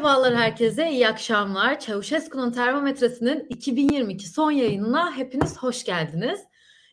Merhabalar herkese, iyi akşamlar. Çavuşesku'nun termometresinin 2022 son yayınına hepiniz hoş geldiniz.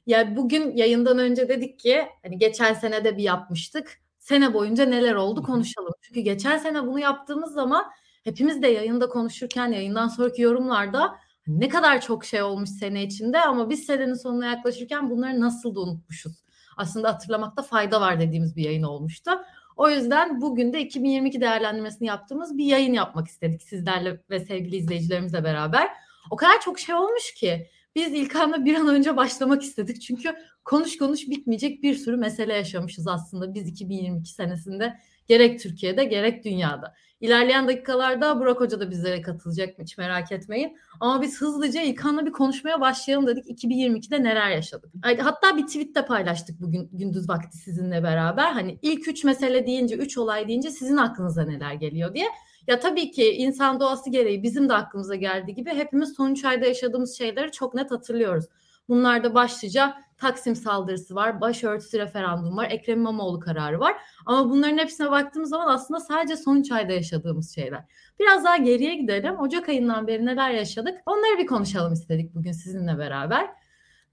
Ya bugün yayından önce dedik ki hani geçen sene de bir yapmıştık. Sene boyunca neler oldu konuşalım. Çünkü geçen sene bunu yaptığımız zaman hepimiz de yayında konuşurken yayından sonraki yorumlarda ne kadar çok şey olmuş sene içinde ama biz senenin sonuna yaklaşırken bunları nasıl da unutmuşuz. Aslında hatırlamakta fayda var dediğimiz bir yayın olmuştu. O yüzden bugün de 2022 değerlendirmesini yaptığımız bir yayın yapmak istedik sizlerle ve sevgili izleyicilerimizle beraber. O kadar çok şey olmuş ki biz İlkan'la bir an önce başlamak istedik. Çünkü konuş konuş bitmeyecek bir sürü mesele yaşamışız aslında biz 2022 senesinde gerek Türkiye'de gerek dünyada. İlerleyen dakikalarda Burak Hoca da bizlere katılacak hiç merak etmeyin. Ama biz hızlıca İlkan'la bir konuşmaya başlayalım dedik. 2022'de neler yaşadık? Hatta bir tweet de paylaştık bugün gündüz vakti sizinle beraber. Hani ilk üç mesele deyince, üç olay deyince sizin aklınıza neler geliyor diye. Ya tabii ki insan doğası gereği bizim de aklımıza geldiği gibi hepimiz son üç ayda yaşadığımız şeyleri çok net hatırlıyoruz. Bunlarda başlıca Taksim saldırısı var, başörtüsü referandum var, Ekrem İmamoğlu kararı var. Ama bunların hepsine baktığımız zaman aslında sadece son 3 ayda yaşadığımız şeyler. Biraz daha geriye gidelim. Ocak ayından beri neler yaşadık? Onları bir konuşalım istedik bugün sizinle beraber.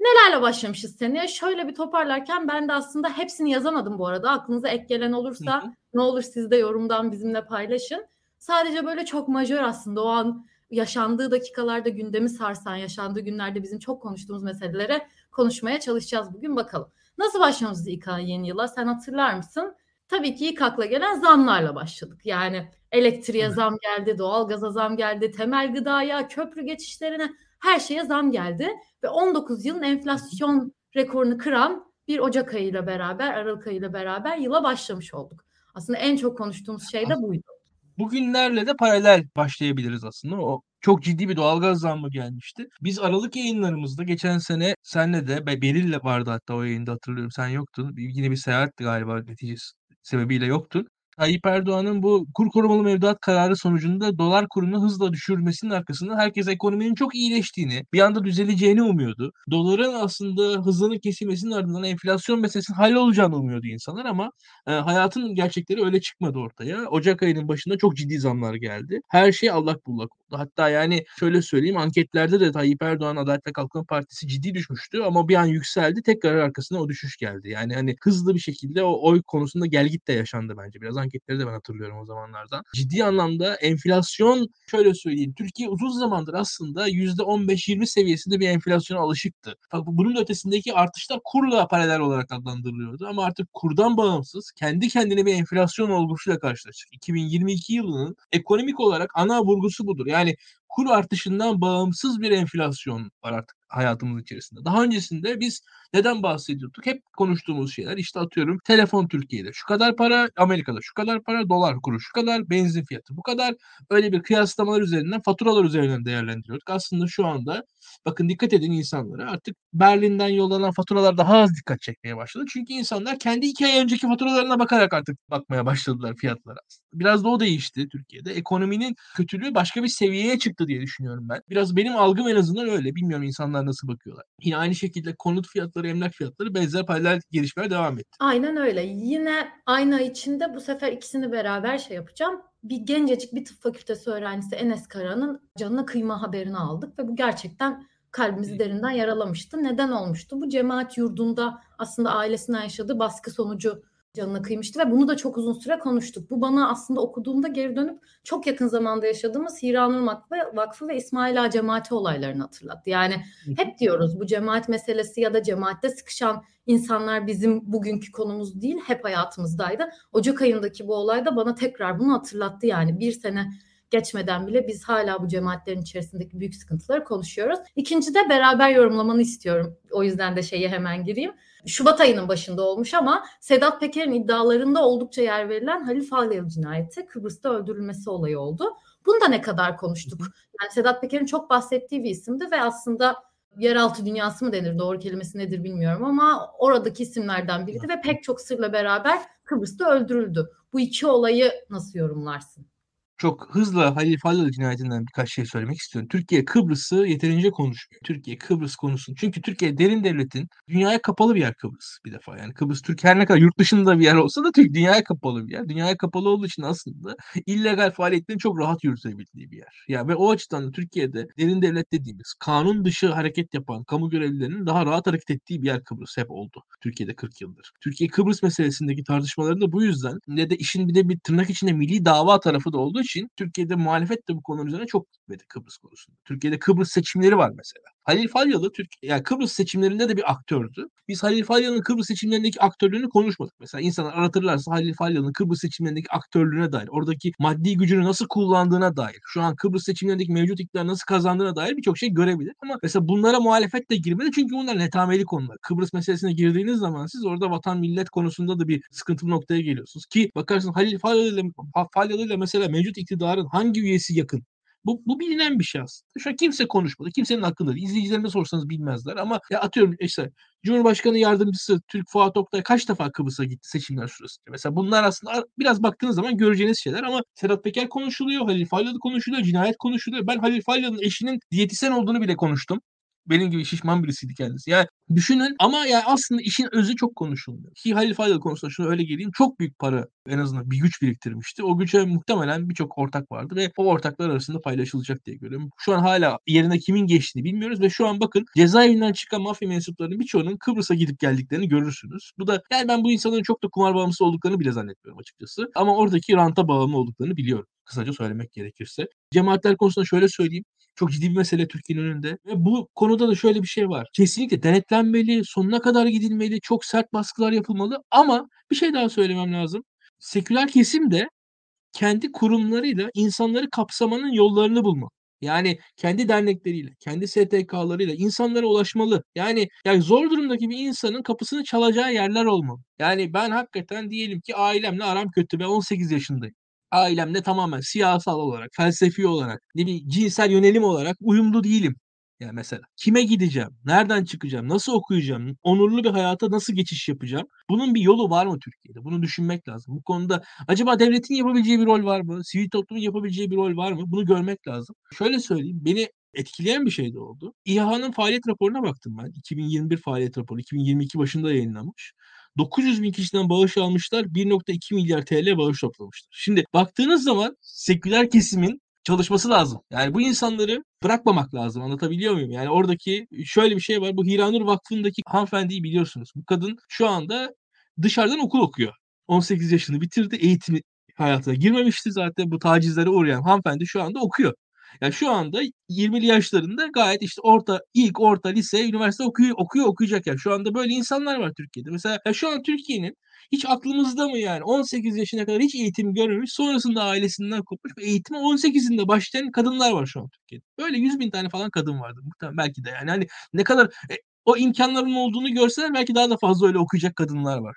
Nelerle başlamışız seneye? Şöyle bir toparlarken ben de aslında hepsini yazamadım bu arada. Aklınıza ek gelen olursa hı hı. ne olur siz de yorumdan bizimle paylaşın. Sadece böyle çok majör aslında o an yaşandığı dakikalarda gündemi sarsan, yaşandığı günlerde bizim çok konuştuğumuz meselelere konuşmaya çalışacağız bugün bakalım. Nasıl başlamışız İK yeni yıla sen hatırlar mısın? Tabii ki ilk akla gelen zamlarla başladık. Yani elektriğe evet. zam geldi, doğalgaza zam geldi, temel gıdaya, köprü geçişlerine her şeye zam geldi. Ve 19 yılın enflasyon rekorunu kıran bir Ocak ayıyla beraber, Aralık ayıyla beraber yıla başlamış olduk. Aslında en çok konuştuğumuz şey de buydu. Bugünlerle de paralel başlayabiliriz aslında. O çok ciddi bir doğalgaz zammı gelmişti. Biz Aralık yayınlarımızda geçen sene senle de Beril'le vardı hatta o yayında hatırlıyorum. Sen yoktun. Yine bir seyahat galiba neticesi sebebiyle yoktun. Tayyip Erdoğan'ın bu kur korumalı mevduat kararı sonucunda dolar kurunu hızla düşürmesinin arkasında herkes ekonominin çok iyileştiğini, bir anda düzeleceğini umuyordu. Doların aslında hızlanıp kesilmesinin ardından enflasyon meselesinin hallolacağını umuyordu insanlar ama e, hayatın gerçekleri öyle çıkmadı ortaya. Ocak ayının başında çok ciddi zamlar geldi. Her şey allak bullak. Hatta yani şöyle söyleyeyim anketlerde de Tayyip Erdoğan Adalet ve Kalkınma Partisi ciddi düşmüştü ama bir an yükseldi. Tekrar arkasına o düşüş geldi. Yani hani hızlı bir şekilde o oy konusunda gelgit de yaşandı bence. Biraz anketleri de ben hatırlıyorum o zamanlardan. Ciddi anlamda enflasyon şöyle söyleyeyim. Türkiye uzun zamandır aslında %15-20 seviyesinde bir enflasyona alışıktı. Bunun ötesindeki artışlar kurla paralel olarak adlandırılıyordu ama artık kurdan bağımsız kendi kendine bir enflasyon olgusuyla karşılaştık. 2022 yılının ekonomik olarak ana vurgusu budur. Yani kur artışından bağımsız bir enflasyon var artık hayatımız içerisinde. Daha öncesinde biz neden bahsediyorduk? Hep konuştuğumuz şeyler işte atıyorum telefon Türkiye'de şu kadar para, Amerika'da şu kadar para, dolar kuru şu kadar, benzin fiyatı bu kadar. Öyle bir kıyaslamalar üzerinden, faturalar üzerinden değerlendiriyorduk. Aslında şu anda bakın dikkat edin insanlara artık Berlin'den yollanan faturalar daha az dikkat çekmeye başladı. Çünkü insanlar kendi iki ay önceki faturalarına bakarak artık bakmaya başladılar fiyatlara. Biraz da o değişti Türkiye'de. Ekonominin kötülüğü başka bir seviyeye çıktı diye düşünüyorum ben. Biraz benim algım en azından öyle. Bilmiyorum insanlar nasıl bakıyorlar. Yine aynı şekilde konut fiyatları, emlak fiyatları benzer paralel gelişmeye devam etti. Aynen öyle. Yine aynı ay içinde bu sefer ikisini beraber şey yapacağım. Bir gencecik bir tıp fakültesi öğrencisi Enes Kara'nın canına kıyma haberini aldık ve bu gerçekten kalbimizi derinden yaralamıştı. Neden olmuştu? Bu cemaat yurdunda aslında ailesine yaşadığı baskı sonucu canına kıymıştı ve bunu da çok uzun süre konuştuk. Bu bana aslında okuduğumda geri dönüp çok yakın zamanda yaşadığımız Hiranur Vakfı ve İsmail Ağa cemaati olaylarını hatırlattı. Yani hep diyoruz bu cemaat meselesi ya da cemaatte sıkışan insanlar bizim bugünkü konumuz değil hep hayatımızdaydı. Ocak ayındaki bu olay da bana tekrar bunu hatırlattı yani bir sene geçmeden bile biz hala bu cemaatlerin içerisindeki büyük sıkıntıları konuşuyoruz. İkinci de beraber yorumlamanı istiyorum. O yüzden de şeye hemen gireyim. Şubat ayının başında olmuş ama Sedat Peker'in iddialarında oldukça yer verilen Halil Falyalı cinayeti Kıbrıs'ta öldürülmesi olayı oldu. Bunu da ne kadar konuştuk. Yani Sedat Peker'in çok bahsettiği bir isimdi ve aslında yeraltı dünyası mı denir doğru kelimesi nedir bilmiyorum ama oradaki isimlerden biriydi ve pek çok sırla beraber Kıbrıs'ta öldürüldü. Bu iki olayı nasıl yorumlarsın? Çok hızla Halil Falyalı cinayetinden birkaç şey söylemek istiyorum. Türkiye Kıbrıs'ı yeterince konuşmuyor. Türkiye Kıbrıs konusunu. Çünkü Türkiye derin devletin dünyaya kapalı bir yer Kıbrıs bir defa. Yani Kıbrıs Türkiye her ne kadar yurt dışında bir yer olsa da Türk dünyaya kapalı bir yer. Dünyaya kapalı olduğu için aslında illegal faaliyetlerin çok rahat yürütebildiği bir yer. Ya yani ve o açıdan da Türkiye'de derin devlet dediğimiz kanun dışı hareket yapan kamu görevlilerinin daha rahat hareket ettiği bir yer Kıbrıs hep oldu. Türkiye'de 40 yıldır. Türkiye Kıbrıs meselesindeki tartışmaların da bu yüzden ne de işin bir de bir tırnak içinde milli dava tarafı da olduğu için Türkiye'de muhalefet de bu konu üzerine çok gitmedi Kıbrıs konusunda. Türkiye'de Kıbrıs seçimleri var mesela. Halil Falyalı Türkiye yani Kıbrıs seçimlerinde de bir aktördü. Biz Halil Falyalı'nın Kıbrıs seçimlerindeki aktörlüğünü konuşmadık. Mesela insanlar aratırlarsa Halil Falyalı'nın Kıbrıs seçimlerindeki aktörlüğüne dair, oradaki maddi gücünü nasıl kullandığına dair, şu an Kıbrıs seçimlerindeki mevcut iktidar nasıl kazandığına dair birçok şey görebilir. Ama mesela bunlara muhalefet de girmedi çünkü bunlar netameli konular. Kıbrıs meselesine girdiğiniz zaman siz orada vatan millet konusunda da bir sıkıntılı noktaya geliyorsunuz. Ki bakarsın Halil Falyalı ile, Falyalı ile mesela mevcut iktidarın hangi üyesi yakın? Bu, bu bilinen bir şey aslında. Şu an kimse konuşmadı. Kimsenin hakkında değil. İzleyicilerime sorsanız bilmezler ama ya atıyorum işte Cumhurbaşkanı yardımcısı Türk Fuat Oktay kaç defa Kıbrıs'a gitti seçimler sırasında. Mesela bunlar aslında biraz baktığınız zaman göreceğiniz şeyler ama Sedat Peker konuşuluyor, Halil Falyalı konuşuluyor, cinayet konuşuluyor. Ben Halil Falyalı'nın eşinin diyetisyen olduğunu bile konuştum benim gibi şişman birisiydi kendisi. Yani düşünün ama yani aslında işin özü çok konuşulmuyor. Ki Halil Faydal konusunda şunu öyle geleyim. Çok büyük para en azından bir güç biriktirmişti. O güce muhtemelen birçok ortak vardı ve o ortaklar arasında paylaşılacak diye görüyorum. Şu an hala yerine kimin geçtiğini bilmiyoruz ve şu an bakın cezaevinden çıkan mafya mensuplarının birçoğunun Kıbrıs'a gidip geldiklerini görürsünüz. Bu da yani ben bu insanların çok da kumar bağımlısı olduklarını bile zannetmiyorum açıkçası. Ama oradaki ranta bağımlı olduklarını biliyorum kısaca söylemek gerekirse. Cemaatler konusunda şöyle söyleyeyim. Çok ciddi bir mesele Türkiye'nin önünde. Ve bu konuda da şöyle bir şey var. Kesinlikle denetlenmeli, sonuna kadar gidilmeli, çok sert baskılar yapılmalı ama bir şey daha söylemem lazım. Seküler kesim de kendi kurumlarıyla insanları kapsamanın yollarını bulmalı. Yani kendi dernekleriyle, kendi STK'larıyla insanlara ulaşmalı. Yani yani zor durumdaki bir insanın kapısını çalacağı yerler olmalı. Yani ben hakikaten diyelim ki ailemle aram kötü. Ben 18 yaşındayım ailemle tamamen siyasal olarak, felsefi olarak, ne bir cinsel yönelim olarak uyumlu değilim. Yani mesela kime gideceğim, nereden çıkacağım, nasıl okuyacağım, onurlu bir hayata nasıl geçiş yapacağım? Bunun bir yolu var mı Türkiye'de? Bunu düşünmek lazım. Bu konuda acaba devletin yapabileceği bir rol var mı? Sivil toplumun yapabileceği bir rol var mı? Bunu görmek lazım. Şöyle söyleyeyim, beni etkileyen bir şey de oldu. İHA'nın faaliyet raporuna baktım ben. 2021 faaliyet raporu, 2022 başında yayınlanmış. 900 bin kişiden bağış almışlar. 1.2 milyar TL bağış toplamışlar. Şimdi baktığınız zaman seküler kesimin çalışması lazım. Yani bu insanları bırakmamak lazım. Anlatabiliyor muyum? Yani oradaki şöyle bir şey var. Bu Hiranur Vakfı'ndaki hanımefendiyi biliyorsunuz. Bu kadın şu anda dışarıdan okul okuyor. 18 yaşını bitirdi. Eğitimi hayatına girmemişti zaten. Bu tacizlere uğrayan hanımefendi şu anda okuyor. Yani şu anda 20'li yaşlarında gayet işte orta, ilk orta, lise, üniversite okuyor, okuyor okuyacak yani. Şu anda böyle insanlar var Türkiye'de. Mesela ya şu an Türkiye'nin hiç aklımızda mı yani 18 yaşına kadar hiç eğitim görmemiş sonrasında ailesinden kopmuş ve eğitime 18'inde başlayan kadınlar var şu an Türkiye'de. Böyle 100 bin tane falan kadın vardı muhtemelen belki de yani hani ne kadar e, o imkanların olduğunu görseler belki daha da fazla öyle okuyacak kadınlar var.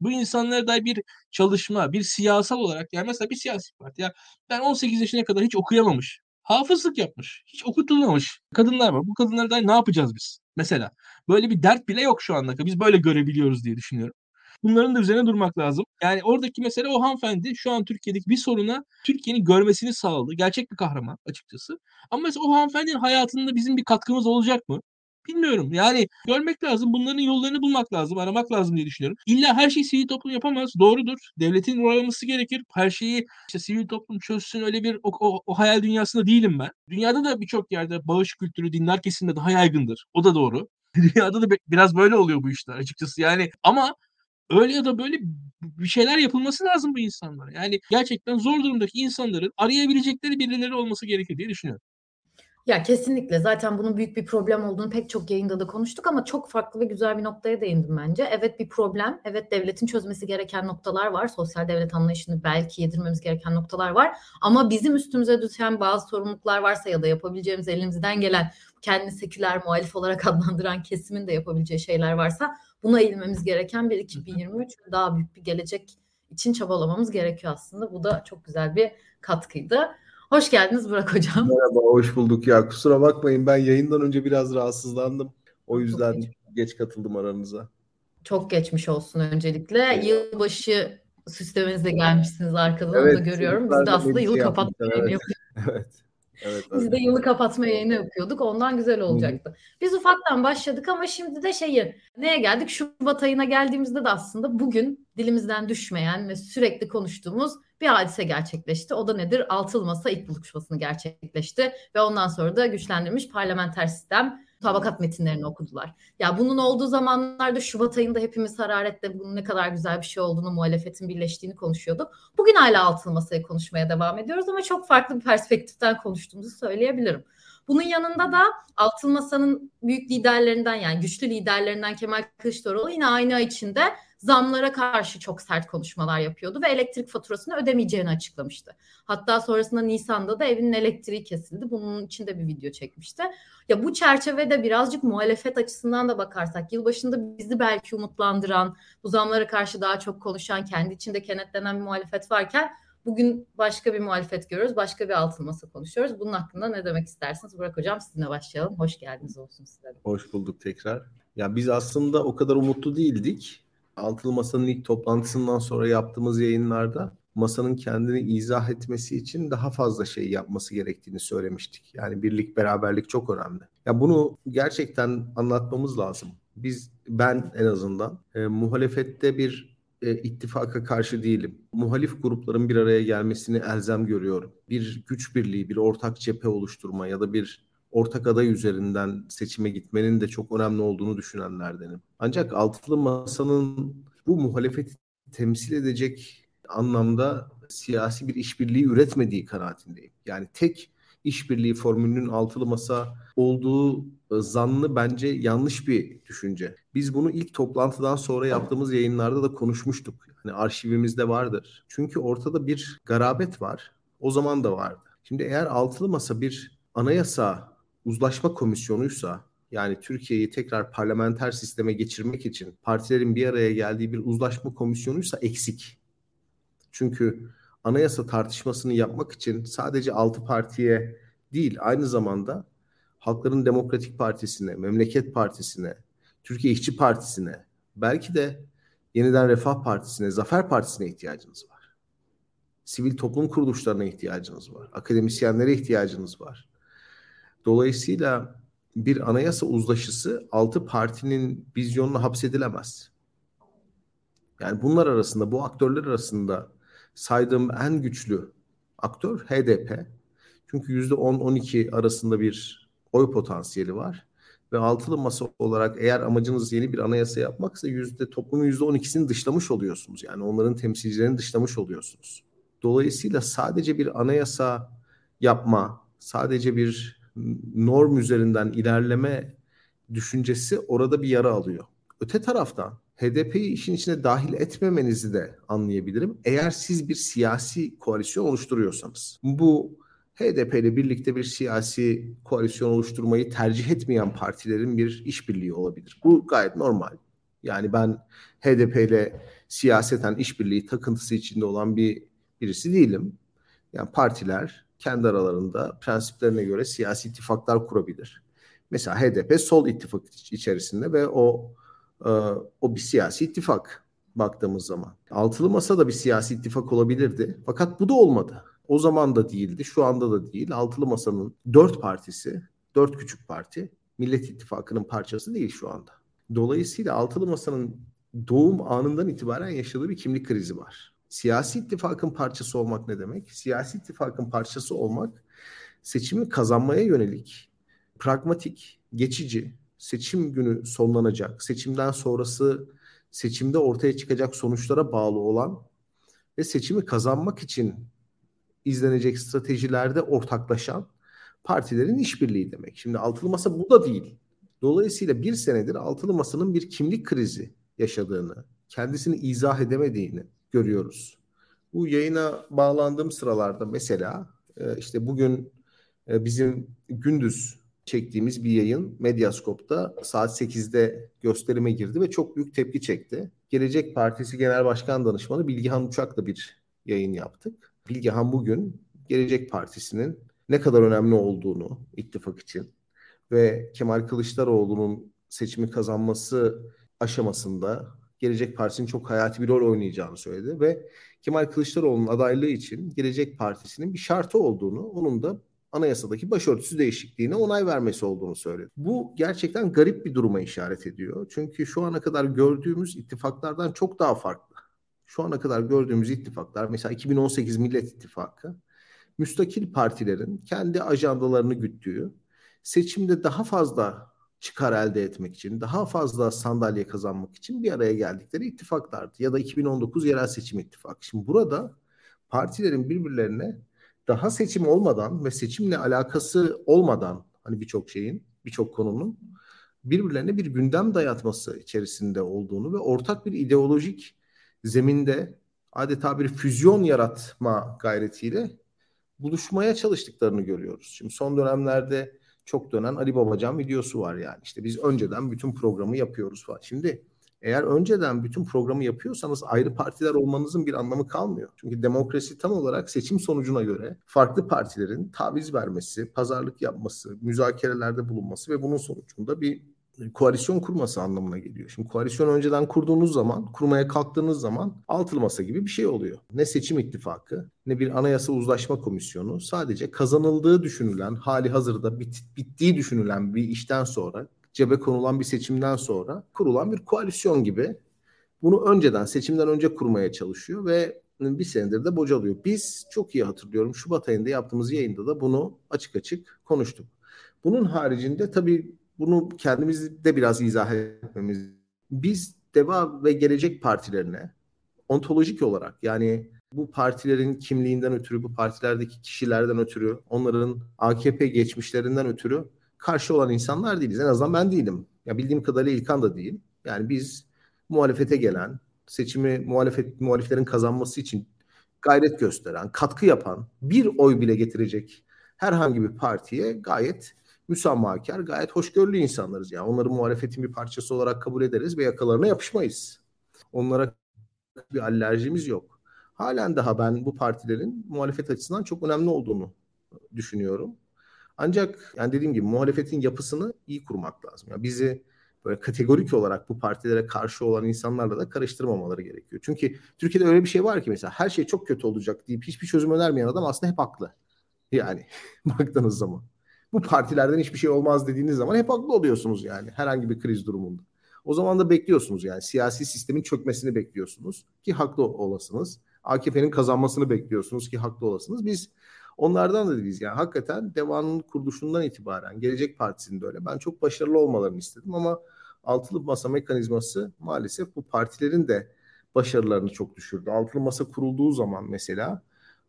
Bu insanlara dair bir çalışma, bir siyasal olarak yani mesela bir siyasi parti ya ben 18 yaşına kadar hiç okuyamamış hafızlık yapmış. Hiç okutulmamış kadınlar var. Bu kadınlardan ne yapacağız biz? Mesela böyle bir dert bile yok şu anda. Biz böyle görebiliyoruz diye düşünüyorum. Bunların da üzerine durmak lazım. Yani oradaki mesele o hanımefendi şu an Türkiye'deki bir soruna Türkiye'nin görmesini sağladı. Gerçek bir kahraman açıkçası. Ama mesela o hanımefendinin hayatında bizim bir katkımız olacak mı? Bilmiyorum. Yani görmek lazım. Bunların yollarını bulmak lazım. Aramak lazım diye düşünüyorum. İlla her şeyi sivil toplum yapamaz. Doğrudur. Devletin rol alması gerekir. Her şeyi işte sivil toplum çözsün. Öyle bir o, o, o hayal dünyasında değilim ben. Dünyada da birçok yerde bağış kültürü dinler kesimde daha yaygındır. O da doğru. Dünyada da biraz böyle oluyor bu işler açıkçası. Yani ama öyle ya da böyle bir şeyler yapılması lazım bu insanlara. Yani gerçekten zor durumdaki insanların arayabilecekleri birileri olması gerekir diye düşünüyorum. Ya kesinlikle zaten bunun büyük bir problem olduğunu pek çok yayında da konuştuk ama çok farklı ve güzel bir noktaya değindim bence. Evet bir problem, evet devletin çözmesi gereken noktalar var. Sosyal devlet anlayışını belki yedirmemiz gereken noktalar var. Ama bizim üstümüze düşen bazı sorumluluklar varsa ya da yapabileceğimiz elimizden gelen kendini seküler muhalif olarak adlandıran kesimin de yapabileceği şeyler varsa buna eğilmemiz gereken bir 2023 daha büyük bir gelecek için çabalamamız gerekiyor aslında. Bu da çok güzel bir katkıydı. Hoş geldiniz Burak Hocam. Merhaba, hoş bulduk ya. Kusura bakmayın ben yayından önce biraz rahatsızlandım. O yüzden geç. geç katıldım aranıza. Çok geçmiş olsun öncelikle. Evet. Yılbaşı süslemenizle gelmişsiniz arkadan onu da görüyorum. Biz de aslında yılı kapatma evet. evet. Evet, Biz de yılı kapatma yayını yapıyorduk. Ondan güzel olacaktı. Hı-hı. Biz ufaktan başladık ama şimdi de şeyi neye geldik? Şubat ayına geldiğimizde de aslında bugün dilimizden düşmeyen ve sürekli konuştuğumuz bir hadise gerçekleşti. O da nedir? Altılı Masa ilk buluşmasını gerçekleşti ve ondan sonra da güçlendirilmiş parlamenter sistem tabakat metinlerini okudular. Ya bunun olduğu zamanlarda Şubat ayında hepimiz hararetle bunun ne kadar güzel bir şey olduğunu, muhalefetin birleştiğini konuşuyorduk. Bugün hala altılı masayı konuşmaya devam ediyoruz ama çok farklı bir perspektiften konuştuğumuzu söyleyebilirim. Bunun yanında da altılı masanın büyük liderlerinden yani güçlü liderlerinden Kemal Kılıçdaroğlu yine aynı ay içinde zamlara karşı çok sert konuşmalar yapıyordu ve elektrik faturasını ödemeyeceğini açıklamıştı. Hatta sonrasında Nisan'da da evinin elektriği kesildi. Bunun için de bir video çekmişti. Ya bu çerçevede birazcık muhalefet açısından da bakarsak yılbaşında bizi belki umutlandıran, bu zamlara karşı daha çok konuşan, kendi içinde kenetlenen bir muhalefet varken Bugün başka bir muhalefet görüyoruz. Başka bir altın masa konuşuyoruz. Bunun hakkında ne demek istersiniz? Burak Hocam sizinle başlayalım. Hoş geldiniz olsun size. Hoş bulduk tekrar. Ya biz aslında o kadar umutlu değildik. Altılı Masa'nın ilk toplantısından sonra yaptığımız yayınlarda masanın kendini izah etmesi için daha fazla şey yapması gerektiğini söylemiştik. Yani birlik, beraberlik çok önemli. Ya bunu gerçekten anlatmamız lazım. Biz, ben en azından e, muhalefette bir e, ittifaka karşı değilim. Muhalif grupların bir araya gelmesini elzem görüyorum. Bir güç birliği, bir ortak cephe oluşturma ya da bir ortak aday üzerinden seçime gitmenin de çok önemli olduğunu düşünenlerdenim. Ancak altılı masanın bu muhalefeti temsil edecek anlamda siyasi bir işbirliği üretmediği kanaatindeyim. Yani tek işbirliği formülünün altılı masa olduğu e, zannı bence yanlış bir düşünce. Biz bunu ilk toplantıdan sonra yaptığımız yayınlarda da konuşmuştuk. Hani arşivimizde vardır. Çünkü ortada bir garabet var. O zaman da vardı. Şimdi eğer altılı masa bir anayasa uzlaşma komisyonuysa yani Türkiye'yi tekrar parlamenter sisteme geçirmek için partilerin bir araya geldiği bir uzlaşma komisyonuysa eksik. Çünkü anayasa tartışmasını yapmak için sadece altı partiye değil aynı zamanda Halkların Demokratik Partisi'ne, Memleket Partisi'ne, Türkiye İşçi Partisi'ne, belki de Yeniden Refah Partisi'ne, Zafer Partisi'ne ihtiyacınız var. Sivil toplum kuruluşlarına ihtiyacınız var. Akademisyenlere ihtiyacınız var. Dolayısıyla bir anayasa uzlaşısı altı partinin vizyonuna hapsedilemez. Yani bunlar arasında, bu aktörler arasında saydığım en güçlü aktör HDP. Çünkü %10-12 arasında bir oy potansiyeli var. Ve altılı masa olarak eğer amacınız yeni bir anayasa yapmaksa yüzde toplumun yüzde on ikisini dışlamış oluyorsunuz. Yani onların temsilcilerini dışlamış oluyorsunuz. Dolayısıyla sadece bir anayasa yapma, sadece bir norm üzerinden ilerleme düşüncesi orada bir yara alıyor. Öte taraftan HDP'yi işin içine dahil etmemenizi de anlayabilirim. Eğer siz bir siyasi koalisyon oluşturuyorsanız. Bu HDP ile birlikte bir siyasi koalisyon oluşturmayı tercih etmeyen partilerin bir işbirliği olabilir. Bu gayet normal. Yani ben HDP ile siyaseten işbirliği takıntısı içinde olan bir birisi değilim. Yani partiler kendi aralarında prensiplerine göre siyasi ittifaklar kurabilir. Mesela HDP sol ittifak içerisinde ve o e, o bir siyasi ittifak baktığımız zaman. Altılı Masa da bir siyasi ittifak olabilirdi. Fakat bu da olmadı. O zaman da değildi, şu anda da değil. Altılı Masa'nın dört partisi, dört küçük parti Millet İttifakı'nın parçası değil şu anda. Dolayısıyla Altılı Masa'nın doğum anından itibaren yaşadığı bir kimlik krizi var. Siyasi ittifakın parçası olmak ne demek? Siyasi ittifakın parçası olmak seçimi kazanmaya yönelik pragmatik, geçici, seçim günü sonlanacak, seçimden sonrası seçimde ortaya çıkacak sonuçlara bağlı olan ve seçimi kazanmak için izlenecek stratejilerde ortaklaşan partilerin işbirliği demek. Şimdi altılı masa bu da değil. Dolayısıyla bir senedir altılı masanın bir kimlik krizi yaşadığını, kendisini izah edemediğini görüyoruz. Bu yayına bağlandığım sıralarda mesela e, işte bugün e, bizim gündüz çektiğimiz bir yayın Medyaskop'ta saat 8'de gösterime girdi ve çok büyük tepki çekti. Gelecek Partisi Genel Başkan Danışmanı Bilgihan Uçak'la bir yayın yaptık. Bilgehan bugün Gelecek Partisi'nin ne kadar önemli olduğunu ittifak için ve Kemal Kılıçdaroğlu'nun seçimi kazanması aşamasında Gelecek Partisi'nin çok hayati bir rol oynayacağını söyledi ve Kemal Kılıçdaroğlu'nun adaylığı için Gelecek Partisi'nin bir şartı olduğunu, onun da anayasadaki başörtüsü değişikliğine onay vermesi olduğunu söyledi. Bu gerçekten garip bir duruma işaret ediyor. Çünkü şu ana kadar gördüğümüz ittifaklardan çok daha farklı. Şu ana kadar gördüğümüz ittifaklar mesela 2018 Millet İttifakı müstakil partilerin kendi ajandalarını güttüğü, seçimde daha fazla çıkar elde etmek için, daha fazla sandalye kazanmak için bir araya geldikleri ittifaklardı. Ya da 2019 yerel seçim ittifakı. Şimdi burada partilerin birbirlerine daha seçim olmadan ve seçimle alakası olmadan hani birçok şeyin, birçok konunun birbirlerine bir gündem dayatması içerisinde olduğunu ve ortak bir ideolojik zeminde adeta bir füzyon yaratma gayretiyle buluşmaya çalıştıklarını görüyoruz. Şimdi son dönemlerde çok dönen Ali Babacan videosu var yani. İşte biz önceden bütün programı yapıyoruz falan. Şimdi eğer önceden bütün programı yapıyorsanız ayrı partiler olmanızın bir anlamı kalmıyor. Çünkü demokrasi tam olarak seçim sonucuna göre farklı partilerin taviz vermesi, pazarlık yapması, müzakerelerde bulunması ve bunun sonucunda bir koalisyon kurması anlamına geliyor. Şimdi koalisyon önceden kurduğunuz zaman, kurmaya kalktığınız zaman altılı masa gibi bir şey oluyor. Ne seçim ittifakı, ne bir anayasa uzlaşma komisyonu sadece kazanıldığı düşünülen, hali hazırda bit, bittiği düşünülen bir işten sonra, cebe konulan bir seçimden sonra kurulan bir koalisyon gibi bunu önceden, seçimden önce kurmaya çalışıyor ve bir senedir de bocalıyor. Biz çok iyi hatırlıyorum Şubat ayında yaptığımız yayında da bunu açık açık konuştuk. Bunun haricinde tabii bunu kendimiz de biraz izah etmemiz. Biz Deva ve Gelecek partilerine ontolojik olarak yani bu partilerin kimliğinden ötürü, bu partilerdeki kişilerden ötürü, onların AKP geçmişlerinden ötürü karşı olan insanlar değiliz. En azından ben değilim. Ya bildiğim kadarıyla İlkan da değil. Yani biz muhalefete gelen, seçimi muhalefet muhaliflerin kazanması için gayret gösteren, katkı yapan, bir oy bile getirecek herhangi bir partiye gayet müsamahakar, gayet hoşgörülü insanlarız. Yani onları muhalefetin bir parçası olarak kabul ederiz ve yakalarına yapışmayız. Onlara bir alerjimiz yok. Halen daha ben bu partilerin muhalefet açısından çok önemli olduğunu düşünüyorum. Ancak yani dediğim gibi muhalefetin yapısını iyi kurmak lazım. Yani bizi böyle kategorik olarak bu partilere karşı olan insanlarla da karıştırmamaları gerekiyor. Çünkü Türkiye'de öyle bir şey var ki mesela her şey çok kötü olacak deyip hiçbir çözüm önermeyen adam aslında hep haklı. Yani baktığınız zaman bu partilerden hiçbir şey olmaz dediğiniz zaman hep haklı oluyorsunuz yani herhangi bir kriz durumunda. O zaman da bekliyorsunuz yani siyasi sistemin çökmesini bekliyorsunuz ki haklı olasınız. AKP'nin kazanmasını bekliyorsunuz ki haklı olasınız. Biz onlardan da değiliz yani hakikaten devanın kuruluşundan itibaren Gelecek Partisi'nin de öyle. Ben çok başarılı olmalarını istedim ama altılı masa mekanizması maalesef bu partilerin de başarılarını çok düşürdü. Altılı masa kurulduğu zaman mesela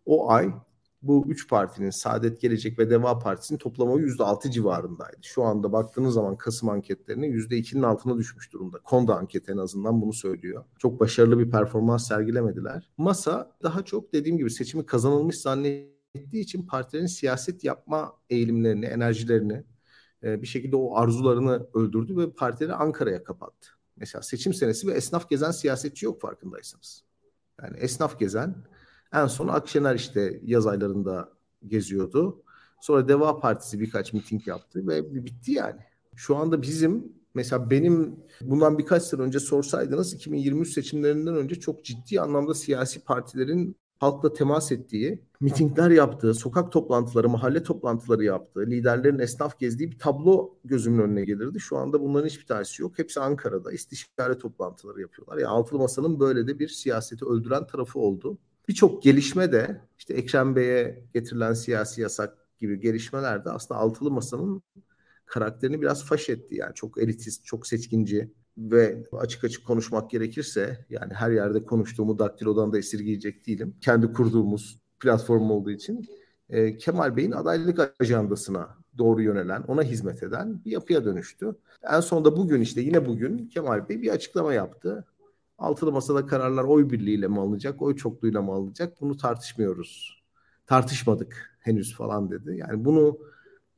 o ay bu üç partinin Saadet Gelecek ve Deva Partisi'nin toplamı %6 civarındaydı. Şu anda baktığınız zaman Kasım anketlerine %2'nin altına düşmüş durumda. Konda anketi en azından bunu söylüyor. Çok başarılı bir performans sergilemediler. Masa daha çok dediğim gibi seçimi kazanılmış zannettiği için partilerin siyaset yapma eğilimlerini, enerjilerini e, bir şekilde o arzularını öldürdü ve partileri Ankara'ya kapattı. Mesela seçim senesi ve esnaf gezen siyasetçi yok farkındaysanız. Yani esnaf gezen en son Akşener işte yaz aylarında geziyordu. Sonra Deva Partisi birkaç miting yaptı ve bitti yani. Şu anda bizim mesela benim bundan birkaç sene önce sorsaydınız 2023 seçimlerinden önce çok ciddi anlamda siyasi partilerin halkla temas ettiği, mitingler yaptığı, sokak toplantıları, mahalle toplantıları yaptığı, liderlerin esnaf gezdiği bir tablo gözümün önüne gelirdi. Şu anda bunların hiçbir tanesi yok. Hepsi Ankara'da istişare toplantıları yapıyorlar. Yani Altılı Masa'nın böyle de bir siyaseti öldüren tarafı oldu. Birçok gelişme de işte Ekrem Bey'e getirilen siyasi yasak gibi gelişmeler de aslında altılı masanın karakterini biraz faş etti. Yani çok elitist, çok seçkinci ve açık açık konuşmak gerekirse yani her yerde konuştuğumu daktilodan da esirgeyecek değilim. Kendi kurduğumuz platform olduğu için e, Kemal Bey'in adaylık ajandasına doğru yönelen, ona hizmet eden bir yapıya dönüştü. En sonunda bugün işte yine bugün Kemal Bey bir açıklama yaptı. Altılı masada kararlar oy birliğiyle mi alınacak, oy çokluğuyla mı alınacak bunu tartışmıyoruz. Tartışmadık henüz falan dedi. Yani bunu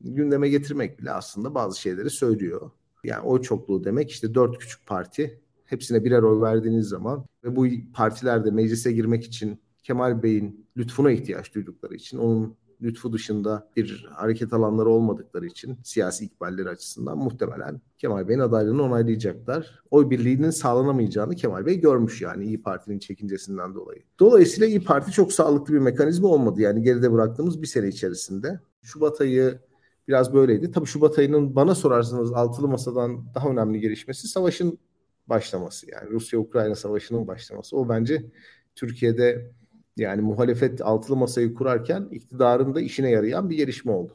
gündeme getirmek bile aslında bazı şeyleri söylüyor. Yani oy çokluğu demek işte dört küçük parti hepsine birer oy verdiğiniz zaman ve bu partiler de meclise girmek için Kemal Bey'in lütfuna ihtiyaç duydukları için onun lütfu dışında bir hareket alanları olmadıkları için siyasi ikballeri açısından muhtemelen Kemal Bey'in adaylığını onaylayacaklar. Oy birliğinin sağlanamayacağını Kemal Bey görmüş yani İyi Parti'nin çekincesinden dolayı. Dolayısıyla İyi Parti çok sağlıklı bir mekanizma olmadı yani geride bıraktığımız bir sene içerisinde. Şubat ayı biraz böyleydi. Tabii Şubat ayının bana sorarsanız altılı masadan daha önemli gelişmesi savaşın başlaması. Yani Rusya-Ukrayna savaşının başlaması. O bence Türkiye'de yani muhalefet altılı masayı kurarken iktidarın da işine yarayan bir gelişme oldu.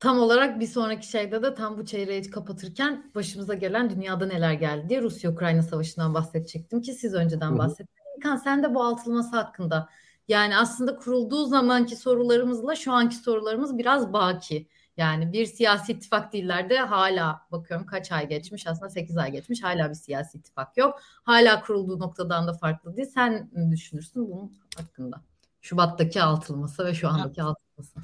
Tam olarak bir sonraki şeyde de tam bu çeyreği kapatırken başımıza gelen dünyada neler geldi diye Rusya-Ukrayna savaşından bahsedecektim ki siz önceden bahsettiniz. İlkan sen de bu altılı masa hakkında yani aslında kurulduğu zamanki sorularımızla şu anki sorularımız biraz baki. Yani bir siyasi ittifak değiller de hala bakıyorum kaç ay geçmiş aslında 8 ay geçmiş hala bir siyasi ittifak yok. Hala kurulduğu noktadan da farklı değil. Sen ne düşünürsün bunun hakkında? Şubat'taki altılması ve şu andaki altılması.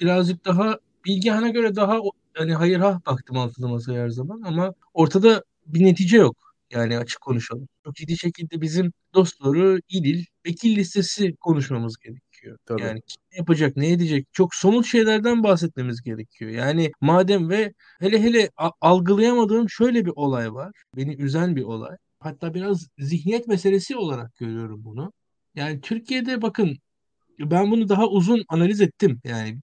Birazcık daha Bilgehan'a göre daha hani hayır ha baktım altılı masaya her zaman ama ortada bir netice yok. Yani açık konuşalım. Çok ciddi şekilde bizim dost doğru İdil vekil listesi konuşmamız gerekiyor. Tabii. Yani kim yapacak, ne edecek? Çok somut şeylerden bahsetmemiz gerekiyor. Yani madem ve hele hele algılayamadığım şöyle bir olay var. Beni üzen bir olay. Hatta biraz zihniyet meselesi olarak görüyorum bunu. Yani Türkiye'de bakın ben bunu daha uzun analiz ettim. Yani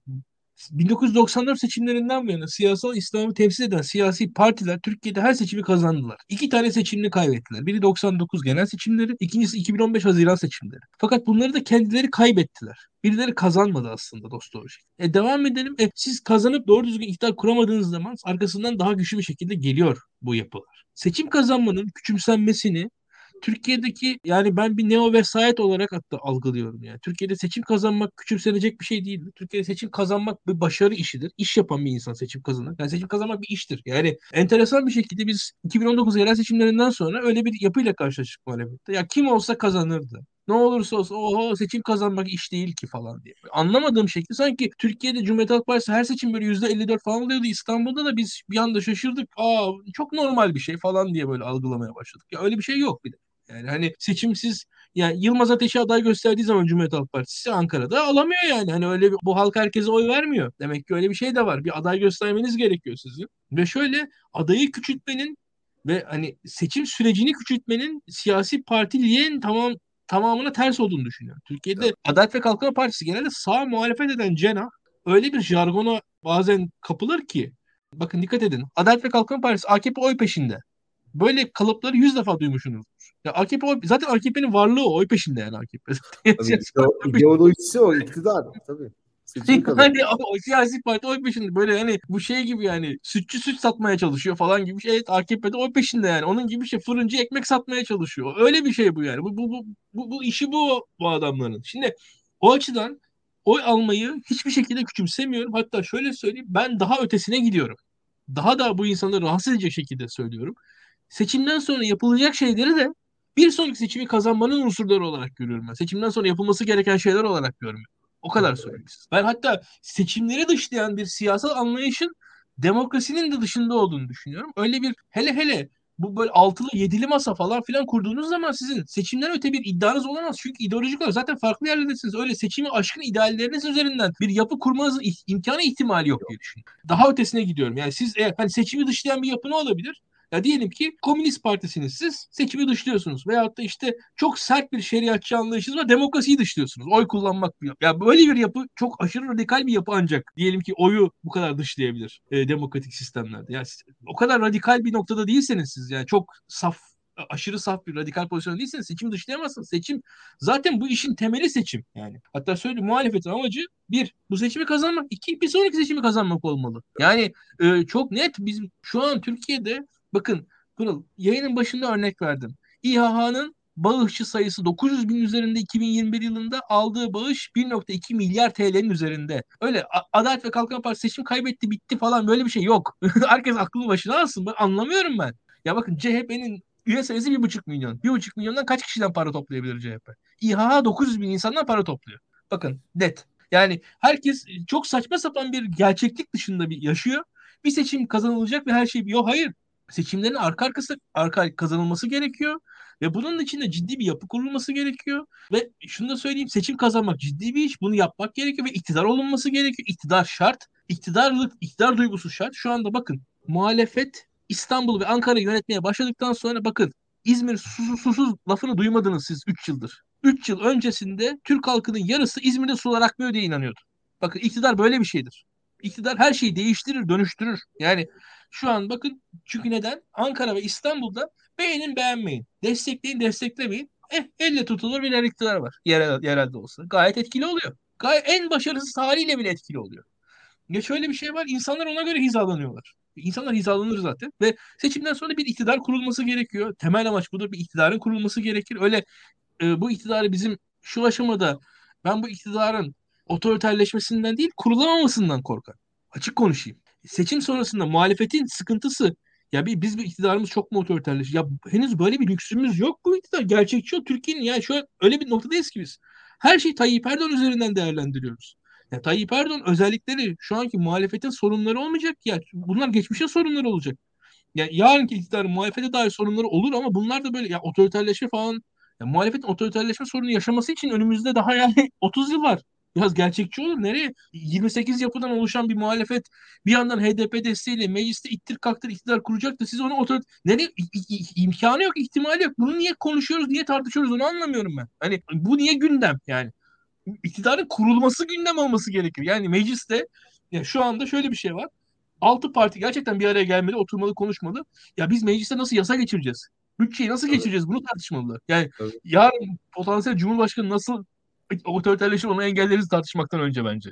1994 seçimlerinden bu yana siyasal İslam'ı temsil eden siyasi partiler Türkiye'de her seçimi kazandılar. İki tane seçimini kaybettiler. Biri 99 genel seçimleri, ikincisi 2015 Haziran seçimleri. Fakat bunları da kendileri kaybettiler. Birileri kazanmadı aslında dost doğru. E devam edelim. E, siz kazanıp doğru düzgün iktidar kuramadığınız zaman arkasından daha güçlü bir şekilde geliyor bu yapılar. Seçim kazanmanın küçümsenmesini Türkiye'deki yani ben bir neo vesayet olarak hatta algılıyorum yani. Türkiye'de seçim kazanmak küçümsenecek bir şey değil. Türkiye'de seçim kazanmak bir başarı işidir. İş yapan bir insan seçim kazanır. Yani seçim kazanmak bir iştir. Yani enteresan bir şekilde biz 2019 yerel seçimlerinden sonra öyle bir yapıyla karşılaştık muhalefette. Ya kim olsa kazanırdı. Ne olursa olsun oho seçim kazanmak iş değil ki falan diye. Anlamadığım şekilde sanki Türkiye'de Cumhuriyet Halk Partisi her seçim böyle %54 falan oluyordu. İstanbul'da da biz bir anda şaşırdık. Aa çok normal bir şey falan diye böyle algılamaya başladık. Ya öyle bir şey yok bir de. Yani hani seçimsiz yani Yılmaz Ateş'i aday gösterdiği zaman Cumhuriyet Halk Partisi Ankara'da alamıyor yani. Hani öyle bir, bu halk herkese oy vermiyor. Demek ki öyle bir şey de var. Bir aday göstermeniz gerekiyor sizin. Ve şöyle adayı küçültmenin ve hani seçim sürecini küçültmenin siyasi partiliğin tamam tamamına ters olduğunu düşünüyorum. Türkiye'de evet. Adalet ve Kalkınma Partisi genelde sağ muhalefet eden cenah öyle bir jargona bazen kapılır ki bakın dikkat edin. Adalet ve Kalkınma Partisi AKP oy peşinde. Böyle kalıpları yüz defa duymuşsunuzdur. Ya AKP oy, zaten AKP'nin varlığı o, oy peşinde yani AKP. İdeolojisi o, iktidar tabii. Yani o, o siyasi parti oy peşinde böyle hani bu şey gibi yani sütçü süt satmaya çalışıyor falan gibi şey. Evet AKP'de oy peşinde yani. Onun gibi şey fırıncı ekmek satmaya çalışıyor. Öyle bir şey bu yani. Bu, bu, bu, bu, bu işi bu bu adamların. Şimdi o açıdan oy almayı hiçbir şekilde küçümsemiyorum. Hatta şöyle söyleyeyim ben daha ötesine gidiyorum. Daha da bu insanları rahatsız edecek şekilde söylüyorum seçimden sonra yapılacak şeyleri de bir sonraki seçimi kazanmanın unsurları olarak görüyorum ben. Seçimden sonra yapılması gereken şeyler olarak görmüyorum. O kadar söyleyeyim. Ben hatta seçimleri dışlayan bir siyasal anlayışın demokrasinin de dışında olduğunu düşünüyorum. Öyle bir hele hele bu böyle altılı yedili masa falan filan kurduğunuz zaman sizin seçimden öte bir iddianız olamaz. Çünkü ideolojik olarak zaten farklı yerlerdesiniz. Öyle seçimi aşkın idealleriniz üzerinden bir yapı kurmanızın imkanı ihtimali yok diye düşünüyorum. Daha ötesine gidiyorum. Yani siz eğer hani seçimi dışlayan bir yapı ne olabilir? Ya diyelim ki Komünist Partisiniz siz seçimi dışlıyorsunuz veyahut da işte çok sert bir şeriatçı anlayışınız var demokrasiyi dışlıyorsunuz. Oy kullanmak bir Ya böyle bir yapı çok aşırı radikal bir yapı ancak diyelim ki oyu bu kadar dışlayabilir e, demokratik sistemlerde. Yani o kadar radikal bir noktada değilseniz siz yani çok saf aşırı saf bir radikal pozisyon değilseniz seçim dışlayamazsınız. Seçim zaten bu işin temeli seçim yani. Hatta söyleyeyim muhalefetin amacı bir bu seçimi kazanmak, iki bir sonraki seçimi kazanmak olmalı. Yani e, çok net biz şu an Türkiye'de Bakın Pırıl yayının başında örnek verdim. İHH'nın bağışçı sayısı 900 bin üzerinde 2021 yılında aldığı bağış 1.2 milyar TL'nin üzerinde. Öyle Adalet ve Kalkınma Partisi seçim kaybetti bitti falan böyle bir şey yok. Herkes aklını başına alsın. Ben anlamıyorum ben. Ya bakın CHP'nin üye sayısı 1.5 milyon. 1.5 milyondan kaç kişiden para toplayabilir CHP? İHH 900 bin insandan para topluyor. Bakın net. Yani herkes çok saçma sapan bir gerçeklik dışında bir yaşıyor. Bir seçim kazanılacak ve her şey yok. Hayır Seçimlerin arka arkası arka kazanılması gerekiyor. Ve bunun içinde ciddi bir yapı kurulması gerekiyor. Ve şunu da söyleyeyim seçim kazanmak ciddi bir iş. Bunu yapmak gerekiyor ve iktidar olunması gerekiyor. İktidar şart. İktidarlık, iktidar duygusu şart. Şu anda bakın muhalefet İstanbul ve Ankara'yı yönetmeye başladıktan sonra bakın İzmir susuz, susuz lafını duymadınız siz 3 yıldır. 3 yıl öncesinde Türk halkının yarısı İzmir'de sular akmıyor diye inanıyordu. Bakın iktidar böyle bir şeydir. İktidar her şeyi değiştirir, dönüştürür. Yani şu an bakın çünkü neden? Ankara ve İstanbul'da beğenin beğenmeyin. Destekleyin desteklemeyin. Eh, elle tutulur bir iktidar var. Yerel, yerelde olsa. Gayet etkili oluyor. Gayet en başarısız haliyle bile etkili oluyor. Ya şöyle bir şey var. insanlar ona göre hizalanıyorlar. İnsanlar hizalanır zaten ve seçimden sonra bir iktidar kurulması gerekiyor. Temel amaç budur. Bir iktidarın kurulması gerekir. Öyle e, bu iktidarı bizim şu aşamada ben bu iktidarın otoriterleşmesinden değil kurulamamasından korkar. Açık konuşayım. Seçim sonrasında muhalefetin sıkıntısı ya bir, biz bir iktidarımız çok mu otoriterleş? Ya henüz böyle bir lüksümüz yok bu iktidar. Gerçekçi o. Türkiye'nin şu an öyle bir noktadayız ki biz. Her şeyi Tayyip Erdoğan üzerinden değerlendiriyoruz. Ya Tayyip Erdoğan özellikleri şu anki muhalefetin sorunları olmayacak ya. Bunlar geçmişe sorunları olacak. Ya yarınki iktidarın muhalefete dair sorunları olur ama bunlar da böyle ya otoriterleşme falan ya muhalefetin otoriterleşme sorunu yaşaması için önümüzde daha yani 30 yıl var. Biraz gerçekçi olur. Nereye? 28 yapıdan oluşan bir muhalefet bir yandan HDP desteğiyle mecliste ittir kaktır iktidar kuracak da siz onu otorite... Nereye? imkanı yok, ihtimali yok. Bunu niye konuşuyoruz, niye tartışıyoruz onu anlamıyorum ben. Hani bu niye gündem yani? iktidarın kurulması gündem olması gerekiyor. Yani mecliste ya şu anda şöyle bir şey var. Altı parti gerçekten bir araya gelmeli, oturmalı, konuşmalı. Ya biz mecliste nasıl yasa geçireceğiz? Bütçeyi nasıl Tabii. geçireceğiz? Bunu tartışmalılar. Yani Tabii. yarın potansiyel cumhurbaşkanı nasıl otoriterleşir onu engelleriz tartışmaktan önce bence.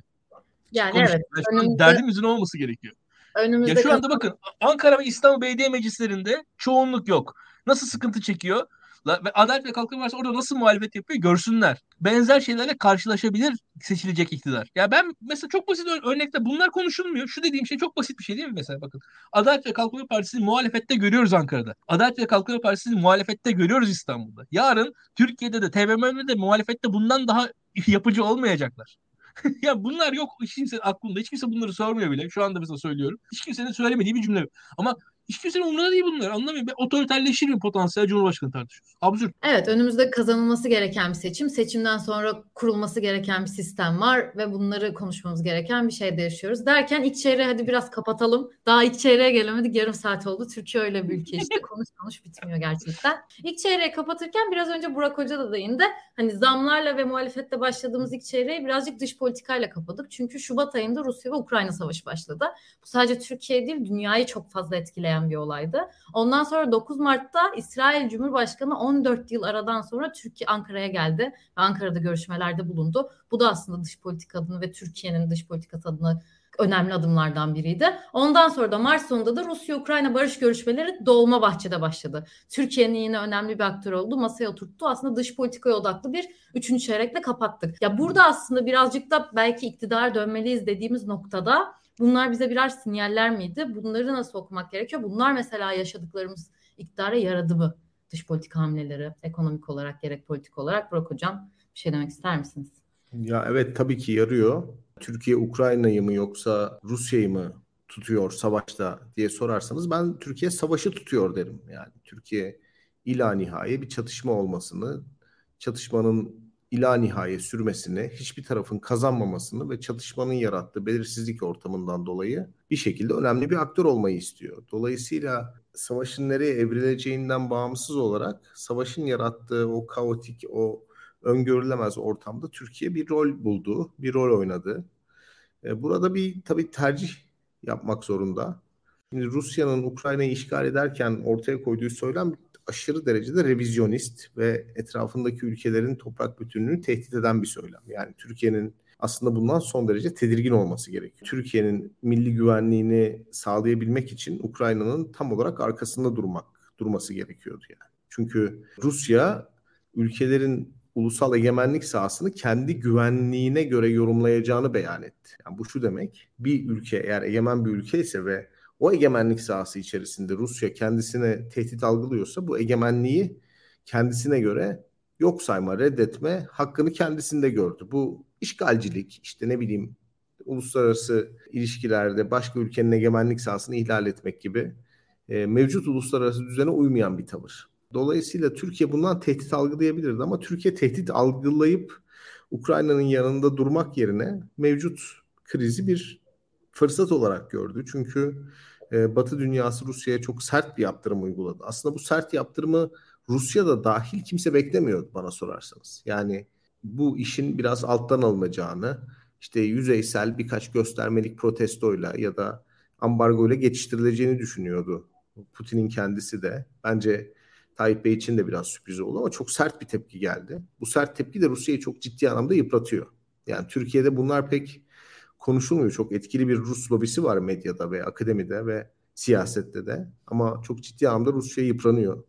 Yani Konuş, evet. Önümüzde, derdimizin olması gerekiyor. Önümüzde ya şu anda bakın Ankara ve İstanbul Belediye Meclislerinde çoğunluk yok. Nasıl sıkıntı çekiyor? Ve Adalet ve Kalkınma Partisi orada nasıl muhalefet yapıyor görsünler. Benzer şeylerle karşılaşabilir seçilecek iktidar. Ya ben mesela çok basit örnekte bunlar konuşulmuyor. Şu dediğim şey çok basit bir şey değil mi mesela bakın. Adalet ve Kalkınma Partisi'ni muhalefette görüyoruz Ankara'da. Adalet ve Kalkınma Partisi'ni muhalefette görüyoruz İstanbul'da. Yarın Türkiye'de de TBMM'de de muhalefette bundan daha yapıcı olmayacaklar. ya bunlar yok hiç kimse aklında. Hiç kimse bunları sormuyor bile. Şu anda mesela söylüyorum. Hiç kimsenin söylemediği bir cümle. Ama hiç kimsenin umurunda değil bunlar. Anlamıyorum. Ben otoriterleşir mi potansiyel Cumhurbaşkanı tartışıyoruz. Absürt. Evet önümüzde kazanılması gereken bir seçim. Seçimden sonra kurulması gereken bir sistem var ve bunları konuşmamız gereken bir şeyde yaşıyoruz. Derken ilk çeyreği hadi biraz kapatalım. Daha ilk çeyreğe gelemedik. Yarım saat oldu. Türkiye öyle bir ülke işte. konuş konuş bitmiyor gerçekten. İlk çeyreği kapatırken biraz önce Burak Hoca da değindi. Hani zamlarla ve muhalefette başladığımız ilk çeyreği birazcık dış politikayla kapadık. Çünkü Şubat ayında Rusya ve Ukrayna savaşı başladı. Bu sadece Türkiye değil dünyayı çok fazla etkileyen bir olaydı. Ondan sonra 9 Mart'ta İsrail Cumhurbaşkanı 14 yıl aradan sonra Türkiye Ankara'ya geldi ve Ankara'da görüşmelerde bulundu. Bu da aslında dış politika adını ve Türkiye'nin dış politikası adını önemli adımlardan biriydi. Ondan sonra da Mart sonunda da Rusya-Ukrayna barış görüşmeleri Dolma Bahçe'de başladı. Türkiye'nin yine önemli bir aktör oldu. Masaya oturttu. Aslında dış politikaya odaklı bir üçüncü çeyrekle kapattık. Ya burada aslında birazcık da belki iktidar dönmeliyiz dediğimiz noktada Bunlar bize birer sinyaller miydi? Bunları nasıl okumak gerekiyor? Bunlar mesela yaşadıklarımız iktidara yaradı mı? Dış politika hamleleri, ekonomik olarak gerek politik olarak. Burak Hocam bir şey demek ister misiniz? Ya evet tabii ki yarıyor. Türkiye Ukrayna'yı mı yoksa Rusya'yı mı tutuyor savaşta diye sorarsanız ben Türkiye savaşı tutuyor derim. Yani Türkiye ila nihai bir çatışma olmasını, çatışmanın ila nihaya sürmesini, hiçbir tarafın kazanmamasını ve çatışmanın yarattığı belirsizlik ortamından dolayı bir şekilde önemli bir aktör olmayı istiyor. Dolayısıyla savaşın nereye evrileceğinden bağımsız olarak savaşın yarattığı o kaotik, o öngörülemez ortamda Türkiye bir rol buldu, bir rol oynadı. E, burada bir tabii tercih yapmak zorunda. Şimdi Rusya'nın Ukrayna'yı işgal ederken ortaya koyduğu söylem aşırı derecede revizyonist ve etrafındaki ülkelerin toprak bütünlüğünü tehdit eden bir söylem. Yani Türkiye'nin aslında bundan son derece tedirgin olması gerekiyor. Türkiye'nin milli güvenliğini sağlayabilmek için Ukrayna'nın tam olarak arkasında durmak durması gerekiyordu yani. Çünkü Rusya ülkelerin ulusal egemenlik sahasını kendi güvenliğine göre yorumlayacağını beyan etti. Yani bu şu demek, bir ülke eğer egemen bir ülke ise ve o egemenlik sahası içerisinde Rusya kendisine tehdit algılıyorsa bu egemenliği kendisine göre yok sayma, reddetme hakkını kendisinde gördü. Bu işgalcilik, işte ne bileyim uluslararası ilişkilerde başka ülkenin egemenlik sahasını ihlal etmek gibi e, mevcut uluslararası düzene uymayan bir tavır. Dolayısıyla Türkiye bundan tehdit algılayabilirdi ama Türkiye tehdit algılayıp Ukrayna'nın yanında durmak yerine mevcut krizi bir fırsat olarak gördü. Çünkü e, Batı dünyası Rusya'ya çok sert bir yaptırım uyguladı. Aslında bu sert yaptırımı Rusya'da dahil kimse beklemiyordu bana sorarsanız. Yani bu işin biraz alttan alınacağını, işte yüzeysel birkaç göstermelik protestoyla ya da ambargo ile geçiştirileceğini düşünüyordu. Putin'in kendisi de. Bence Tayyip Bey için de biraz sürpriz oldu ama çok sert bir tepki geldi. Bu sert tepki de Rusya'yı çok ciddi anlamda yıpratıyor. Yani Türkiye'de bunlar pek konuşulmuyor. Çok etkili bir Rus lobisi var medyada ve akademide ve siyasette de. Ama çok ciddi anlamda Rusya yıpranıyor.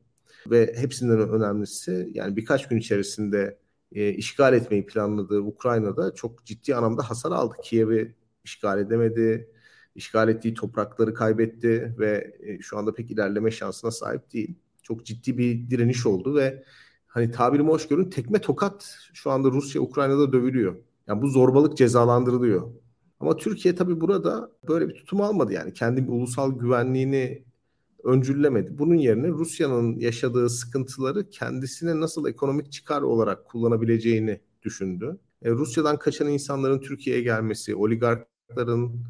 Ve hepsinden önemlisi yani birkaç gün içerisinde e, işgal etmeyi planladığı Ukrayna'da çok ciddi anlamda hasar aldı. Kiev'i işgal edemedi, işgal ettiği toprakları kaybetti ve e, şu anda pek ilerleme şansına sahip değil. Çok ciddi bir direniş oldu ve hani tabirimi hoş görün tekme tokat şu anda Rusya Ukrayna'da dövülüyor. Yani bu zorbalık cezalandırılıyor. Ama Türkiye tabii burada böyle bir tutum almadı yani. Kendi bir ulusal güvenliğini öncüllemedi. Bunun yerine Rusya'nın yaşadığı sıkıntıları kendisine nasıl ekonomik çıkar olarak kullanabileceğini düşündü. E, Rusya'dan kaçan insanların Türkiye'ye gelmesi, oligarkların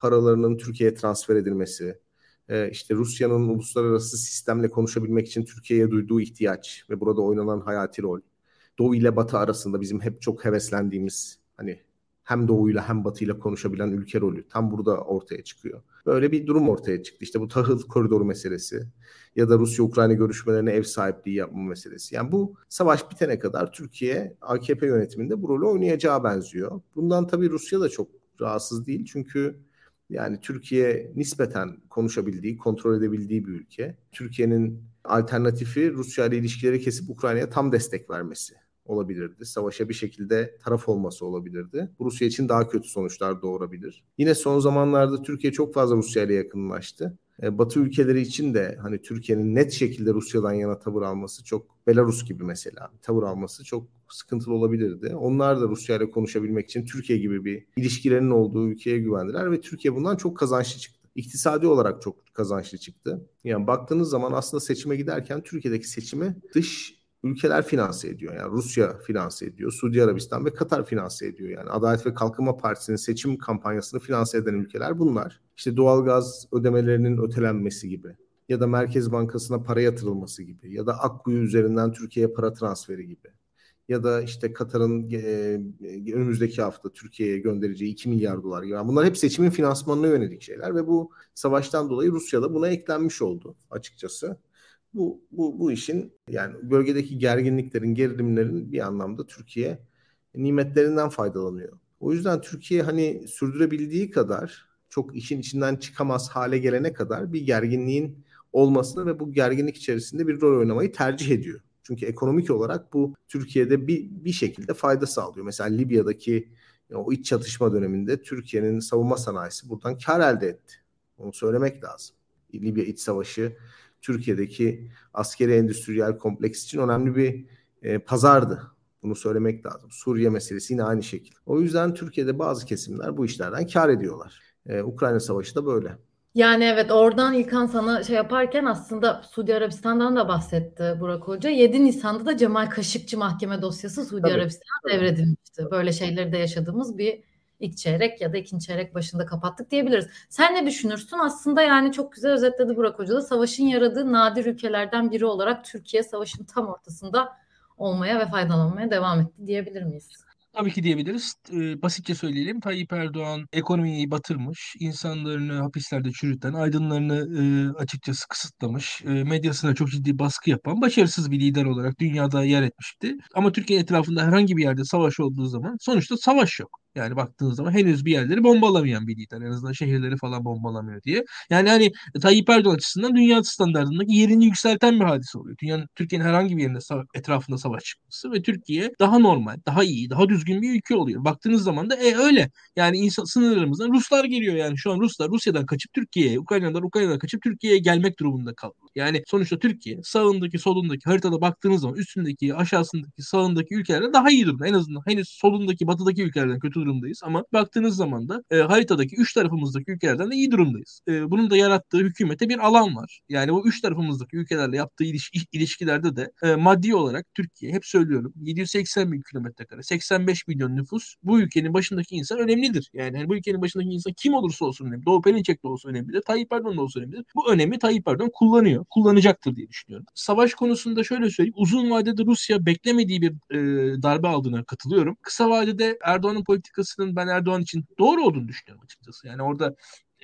paralarının Türkiye'ye transfer edilmesi, e, işte Rusya'nın uluslararası sistemle konuşabilmek için Türkiye'ye duyduğu ihtiyaç ve burada oynanan hayati rol. Doğu ile Batı arasında bizim hep çok heveslendiğimiz hani hem doğuyla hem batıyla konuşabilen ülke rolü tam burada ortaya çıkıyor. Böyle bir durum ortaya çıktı. İşte bu tahıl koridoru meselesi ya da Rusya-Ukrayna görüşmelerine ev sahipliği yapma meselesi. Yani bu savaş bitene kadar Türkiye AKP yönetiminde bu rolü oynayacağı benziyor. Bundan tabii Rusya da çok rahatsız değil. Çünkü yani Türkiye nispeten konuşabildiği, kontrol edebildiği bir ülke. Türkiye'nin alternatifi Rusya ile ilişkileri kesip Ukrayna'ya tam destek vermesi olabilirdi. Savaşa bir şekilde taraf olması olabilirdi. Rusya için daha kötü sonuçlar doğurabilir. Yine son zamanlarda Türkiye çok fazla Rusya ile yakınlaştı. E, Batı ülkeleri için de hani Türkiye'nin net şekilde Rusya'dan yana tavır alması çok Belarus gibi mesela tavır alması çok sıkıntılı olabilirdi. Onlar da Rusya ile konuşabilmek için Türkiye gibi bir ilişkilerinin olduğu ülkeye güvendiler ve Türkiye bundan çok kazançlı çıktı. İktisadi olarak çok kazançlı çıktı. Yani baktığınız zaman aslında seçime giderken Türkiye'deki seçimi dış ülkeler finanse ediyor. Yani Rusya finanse ediyor, Suudi Arabistan ve Katar finanse ediyor. Yani Adalet ve Kalkınma Partisi'nin seçim kampanyasını finanse eden ülkeler bunlar. İşte doğalgaz ödemelerinin ötelenmesi gibi ya da Merkez Bankası'na para yatırılması gibi ya da Akkuyu üzerinden Türkiye'ye para transferi gibi ya da işte Katar'ın e, önümüzdeki hafta Türkiye'ye göndereceği 2 milyar dolar gibi. Yani bunlar hep seçimin finansmanına yönelik şeyler ve bu savaştan dolayı Rusya da buna eklenmiş oldu açıkçası bu, bu, bu işin yani bölgedeki gerginliklerin, gerilimlerin bir anlamda Türkiye nimetlerinden faydalanıyor. O yüzden Türkiye hani sürdürebildiği kadar çok işin içinden çıkamaz hale gelene kadar bir gerginliğin olmasını ve bu gerginlik içerisinde bir rol oynamayı tercih ediyor. Çünkü ekonomik olarak bu Türkiye'de bir, bir şekilde fayda sağlıyor. Mesela Libya'daki o iç çatışma döneminde Türkiye'nin savunma sanayisi buradan kar elde etti. Onu söylemek lazım. Libya iç savaşı Türkiye'deki askeri endüstriyel kompleks için önemli bir e, pazardı. Bunu söylemek lazım. Suriye meselesi yine aynı şekilde. O yüzden Türkiye'de bazı kesimler bu işlerden kar ediyorlar. Ee, Ukrayna Savaşı da böyle. Yani evet oradan İlkan sana şey yaparken aslında Suudi Arabistan'dan da bahsetti Burak Hoca. 7 Nisan'da da Cemal Kaşıkçı mahkeme dosyası Suudi. Arabistan'a devredilmişti. Böyle şeyleri de yaşadığımız bir ilk çeyrek ya da ikinci çeyrek başında kapattık diyebiliriz. Sen ne düşünürsün? Aslında yani çok güzel özetledi Burak Hoca da savaşın yaradığı nadir ülkelerden biri olarak Türkiye savaşın tam ortasında olmaya ve faydalanmaya devam etti diyebilir miyiz? Tabii ki diyebiliriz. E, basitçe söyleyelim. Tayyip Erdoğan ekonomiyi batırmış, insanlarını hapislerde çürüten, aydınlarını e, açıkçası kısıtlamış, e, medyasına çok ciddi baskı yapan başarısız bir lider olarak dünyada yer etmişti. Ama Türkiye etrafında herhangi bir yerde savaş olduğu zaman sonuçta savaş yok. Yani baktığınız zaman henüz bir yerleri bombalamayan bir lider. En azından şehirleri falan bombalamıyor diye. Yani hani Tayyip Erdoğan açısından dünya standartındaki yerini yükselten bir hadise oluyor. Dünyanın Türkiye'nin herhangi bir yerinde etrafında savaş çıkması ve Türkiye daha normal, daha iyi, daha düzgün bir ülke oluyor. Baktığınız zaman da e, öyle. Yani insan, sınırlarımızdan Ruslar geliyor yani. Şu an Ruslar Rusya'dan kaçıp Türkiye'ye, Ukrayna'dan Ukrayna'dan kaçıp Türkiye'ye gelmek durumunda kaldı. Yani sonuçta Türkiye sağındaki solundaki haritada baktığınız zaman üstündeki aşağısındaki sağındaki ülkelerden daha iyi durumda. En azından henüz solundaki batıdaki ülkelerden kötü durumdayız ama baktığınız zaman da e, haritadaki üç tarafımızdaki ülkelerden de iyi durumdayız. E, bunun da yarattığı hükümete bir alan var. Yani bu üç tarafımızdaki ülkelerle yaptığı iliş, ilişkilerde de e, maddi olarak Türkiye hep söylüyorum 780 bin kilometre kare 85 milyon nüfus bu ülkenin başındaki insan önemlidir. Yani hani bu ülkenin başındaki insan kim olursa olsun önemli. Doğu Perinçek de olsa önemlidir. Tayyip Erdoğan da olsa önemlidir. Bu önemi Tayyip Erdoğan kullanıyor. Kullanacaktır diye düşünüyorum. Savaş konusunda şöyle söyleyeyim. Uzun vadede Rusya beklemediği bir e, darbe aldığına katılıyorum. Kısa vadede Erdoğan'ın politikasının ben Erdoğan için doğru olduğunu düşünüyorum açıkçası. Yani orada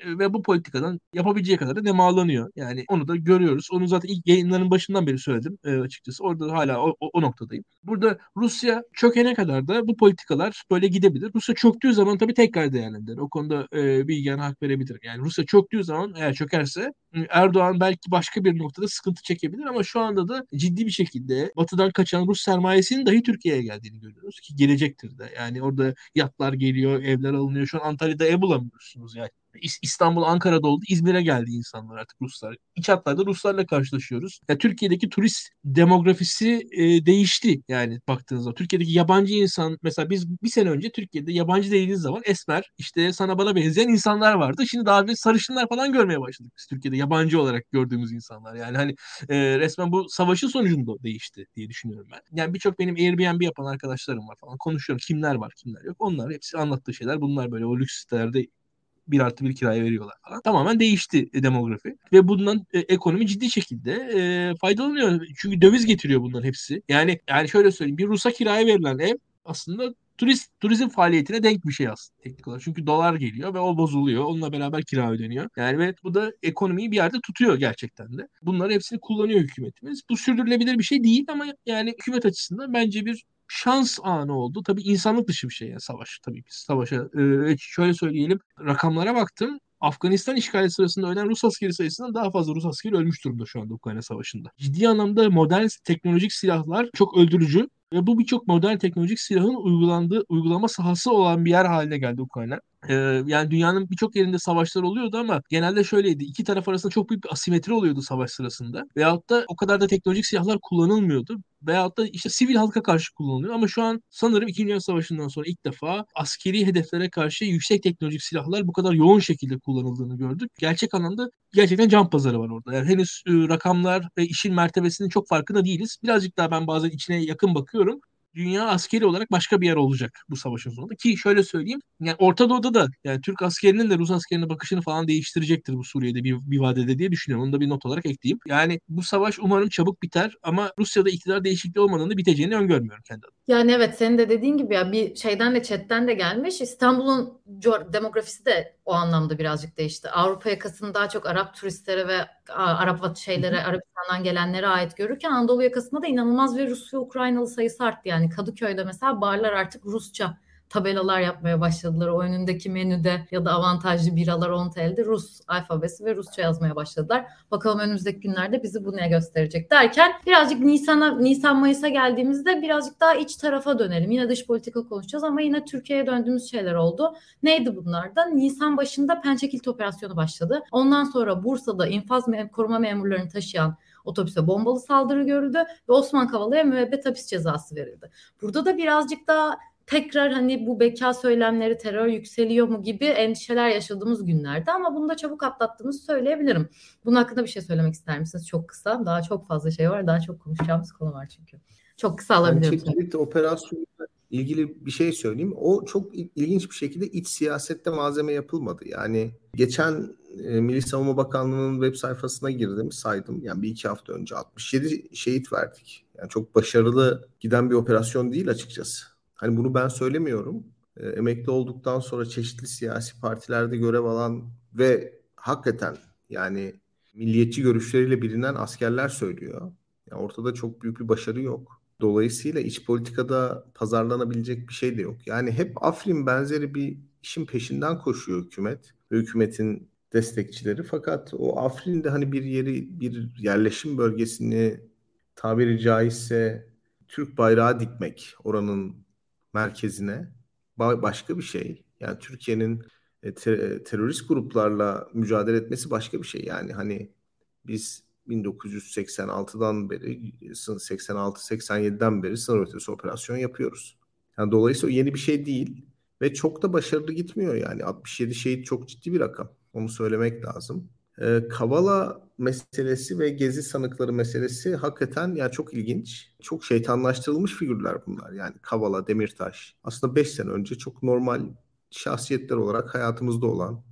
ve bu politikadan yapabileceği kadar da nemalanıyor. Yani onu da görüyoruz. Onu zaten ilk yayınların başından beri söyledim e, açıkçası. Orada hala o, o, o noktadayım. Burada Rusya çökene kadar da bu politikalar böyle gidebilir. Rusya çöktüğü zaman tabii tekrar değerlendirir. O konuda e, Bilgehan hak verebilirim. Yani Rusya çöktüğü zaman eğer çökerse Erdoğan belki başka bir noktada sıkıntı çekebilir ama şu anda da ciddi bir şekilde batıdan kaçan Rus sermayesinin dahi Türkiye'ye geldiğini görüyoruz ki gelecektir de. Yani orada yatlar geliyor, evler alınıyor. Şu an Antalya'da ev bulamıyorsunuz yani. İstanbul, Ankara'da oldu. İzmir'e geldi insanlar artık Ruslar. İç hatlarda Ruslarla karşılaşıyoruz. Ya Türkiye'deki turist demografisi e, değişti yani baktığınızda. Türkiye'deki yabancı insan mesela biz bir sene önce Türkiye'de yabancı dediğiniz zaman esmer işte sana bana benzeyen insanlar vardı. Şimdi daha bir sarışınlar falan görmeye başladık biz Türkiye'de yabancı olarak gördüğümüz insanlar. Yani hani e, resmen bu savaşın sonucunda değişti diye düşünüyorum ben. Yani birçok benim Airbnb yapan arkadaşlarım var falan. Konuşuyorum kimler var kimler yok. Onlar hepsi anlattığı şeyler bunlar böyle o lüks sitelerde bir artı bir kiraya veriyorlar falan. Tamamen değişti e, demografi. Ve bundan e, ekonomi ciddi şekilde e, faydalanıyor. Çünkü döviz getiriyor bunların hepsi. Yani yani şöyle söyleyeyim. Bir Rus'a kiraya verilen ev aslında turist turizm faaliyetine denk bir şey aslında teknik olarak. Çünkü dolar geliyor ve o bozuluyor. Onunla beraber kira ödeniyor. Yani ve bu da ekonomiyi bir yerde tutuyor gerçekten de. Bunları hepsini kullanıyor hükümetimiz. Bu sürdürülebilir bir şey değil ama yani hükümet açısından bence bir şans anı oldu. Tabii insanlık dışı bir şey yani savaş tabii biz savaşa. Ee, şöyle söyleyelim rakamlara baktım. Afganistan işgali sırasında ölen Rus askeri sayısından daha fazla Rus askeri ölmüş durumda şu anda Ukrayna Savaşı'nda. Ciddi anlamda modern teknolojik silahlar çok öldürücü ve bu birçok modern teknolojik silahın uygulandığı uygulama sahası olan bir yer haline geldi Ukrayna. Yani dünyanın birçok yerinde savaşlar oluyordu ama genelde şöyleydi. İki taraf arasında çok büyük bir asimetri oluyordu savaş sırasında. Veyahut da o kadar da teknolojik silahlar kullanılmıyordu. Veyahut da işte sivil halka karşı kullanılıyor. Ama şu an sanırım İkinci Dünya Savaşı'ndan sonra ilk defa askeri hedeflere karşı yüksek teknolojik silahlar bu kadar yoğun şekilde kullanıldığını gördük. Gerçek anlamda gerçekten can pazarı var orada. Yani henüz rakamlar ve işin mertebesinin çok farkında değiliz. Birazcık daha ben bazen içine yakın bakıyorum dünya askeri olarak başka bir yer olacak bu savaşın sonunda. Ki şöyle söyleyeyim yani Orta Doğu'da da yani Türk askerinin de Rus askerine bakışını falan değiştirecektir bu Suriye'de bir, bir vadede diye düşünüyorum. Onu da bir not olarak ekleyeyim. Yani bu savaş umarım çabuk biter ama Rusya'da iktidar değişikliği olmadığını biteceğini öngörmüyorum kendi adıma. Yani evet senin de dediğin gibi ya bir şeyden de chatten de gelmiş. İstanbul'un demografisi de o anlamda birazcık değişti. Avrupa yakasını daha çok Arap turistlere ve Arap şeylere, Arabistan'dan gelenlere ait görürken Anadolu yakasında da inanılmaz bir Rus ve Ukraynalı sayısı arttı. Yani Kadıköy'de mesela barlar artık Rusça tabelalar yapmaya başladılar. O önündeki menüde ya da avantajlı biralar 10 TL'de Rus alfabesi ve Rusça yazmaya başladılar. Bakalım önümüzdeki günlerde bizi bu ne gösterecek derken birazcık Nisan'a Nisan Mayıs'a geldiğimizde birazcık daha iç tarafa dönelim. Yine dış politika konuşacağız ama yine Türkiye'ye döndüğümüz şeyler oldu. Neydi bunlar da? Nisan başında Pençekilit operasyonu başladı. Ondan sonra Bursa'da infaz koruma memurlarını taşıyan otobüse bombalı saldırı görüldü ve Osman Kavala'ya müebbet hapis cezası verildi. Burada da birazcık daha tekrar hani bu beka söylemleri terör yükseliyor mu gibi endişeler yaşadığımız günlerde ama bunu da çabuk atlattığımızı söyleyebilirim. Bunun hakkında bir şey söylemek ister misiniz? Çok kısa. Daha çok fazla şey var. Daha çok konuşacağımız konu var çünkü. Çok kısa alabilirim. Ben çekilit operasyonuyla ilgili bir şey söyleyeyim. O çok ilginç bir şekilde iç siyasette malzeme yapılmadı. Yani geçen e, Milli Savunma Bakanlığı'nın web sayfasına girdim, saydım. Yani bir iki hafta önce 67 şehit verdik. Yani çok başarılı giden bir operasyon değil açıkçası. Hani bunu ben söylemiyorum. E, emekli olduktan sonra çeşitli siyasi partilerde görev alan ve hakikaten yani milliyetçi görüşleriyle bilinen askerler söylüyor. Yani ortada çok büyük bir başarı yok. Dolayısıyla iç politikada pazarlanabilecek bir şey de yok. Yani hep Afrin benzeri bir işin peşinden koşuyor hükümet ve hükümetin destekçileri. Fakat o Afrin'de hani bir yeri, bir yerleşim bölgesini tabiri caizse Türk bayrağı dikmek, oranın merkezine başka bir şey. Yani Türkiye'nin e, ter- terörist gruplarla mücadele etmesi başka bir şey. Yani hani biz 1986'dan beri 86-87'den beri sınır ötesi operasyon yapıyoruz. Yani dolayısıyla yeni bir şey değil ve çok da başarılı gitmiyor yani 67 şehit çok ciddi bir rakam. Onu söylemek lazım. Ee, Kavala meselesi ve gezi sanıkları meselesi hakikaten yani çok ilginç. Çok şeytanlaştırılmış figürler bunlar. Yani Kavala, Demirtaş. Aslında 5 sene önce çok normal şahsiyetler olarak hayatımızda olan.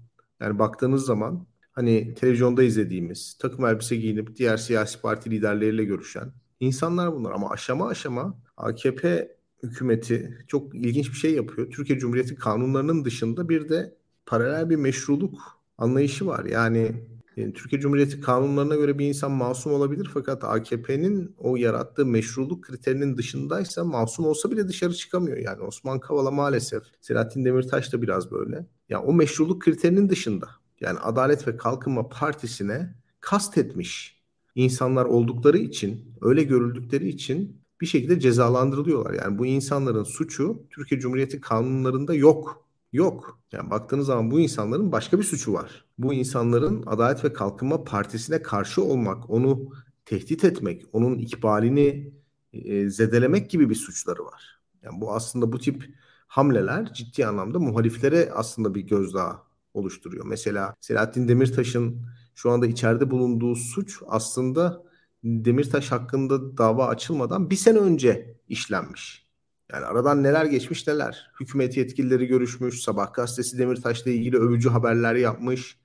Yani baktığınız zaman hani televizyonda izlediğimiz takım elbise giyinip diğer siyasi parti liderleriyle görüşen insanlar bunlar. Ama aşama aşama AKP hükümeti çok ilginç bir şey yapıyor. Türkiye Cumhuriyeti kanunlarının dışında bir de paralel bir meşruluk anlayışı var. Yani yani Türkiye Cumhuriyeti kanunlarına göre bir insan masum olabilir fakat AKP'nin o yarattığı meşruluk kriterinin dışındaysa masum olsa bile dışarı çıkamıyor. Yani Osman Kavala maalesef, Selahattin Demirtaş da biraz böyle. Yani o meşruluk kriterinin dışında. Yani Adalet ve Kalkınma Partisi'ne kastetmiş insanlar oldukları için, öyle görüldükleri için bir şekilde cezalandırılıyorlar. Yani bu insanların suçu Türkiye Cumhuriyeti kanunlarında yok. Yok. Yani baktığınız zaman bu insanların başka bir suçu var. Bu insanların Adalet ve Kalkınma Partisi'ne karşı olmak, onu tehdit etmek, onun ikbalini e, zedelemek gibi bir suçları var. Yani bu aslında bu tip hamleler ciddi anlamda muhaliflere aslında bir gözdağı oluşturuyor. Mesela Selahattin Demirtaş'ın şu anda içeride bulunduğu suç aslında Demirtaş hakkında dava açılmadan bir sene önce işlenmiş. Yani aradan neler geçmiş neler. Hükümet yetkilileri görüşmüş, Sabah gazetesi Demirtaş'la ilgili övücü haberler yapmış.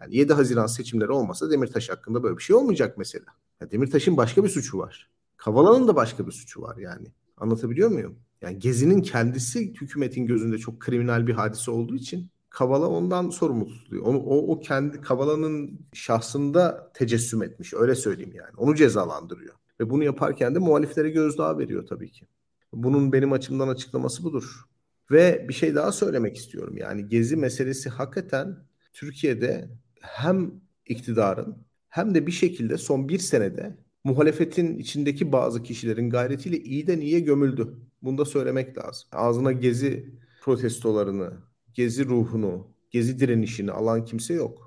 Yani 7 Haziran seçimleri olmasa Demirtaş hakkında böyle bir şey olmayacak mesela. Ya Demirtaş'ın başka bir suçu var. Kavala'nın da başka bir suçu var yani. Anlatabiliyor muyum? Yani Gezi'nin kendisi hükümetin gözünde çok kriminal bir hadise olduğu için Kavala ondan sorumlu tutuluyor. Onu, o, o kendi Kavala'nın şahsında tecessüm etmiş. Öyle söyleyeyim yani. Onu cezalandırıyor. Ve bunu yaparken de muhaliflere gözdağı veriyor tabii ki. Bunun benim açımdan açıklaması budur. Ve bir şey daha söylemek istiyorum. Yani gezi meselesi hakikaten Türkiye'de hem iktidarın hem de bir şekilde son bir senede muhalefetin içindeki bazı kişilerin gayretiyle iyiden iyiye gömüldü. Bunu da söylemek lazım. Ağzına gezi protestolarını, gezi ruhunu, gezi direnişini alan kimse yok.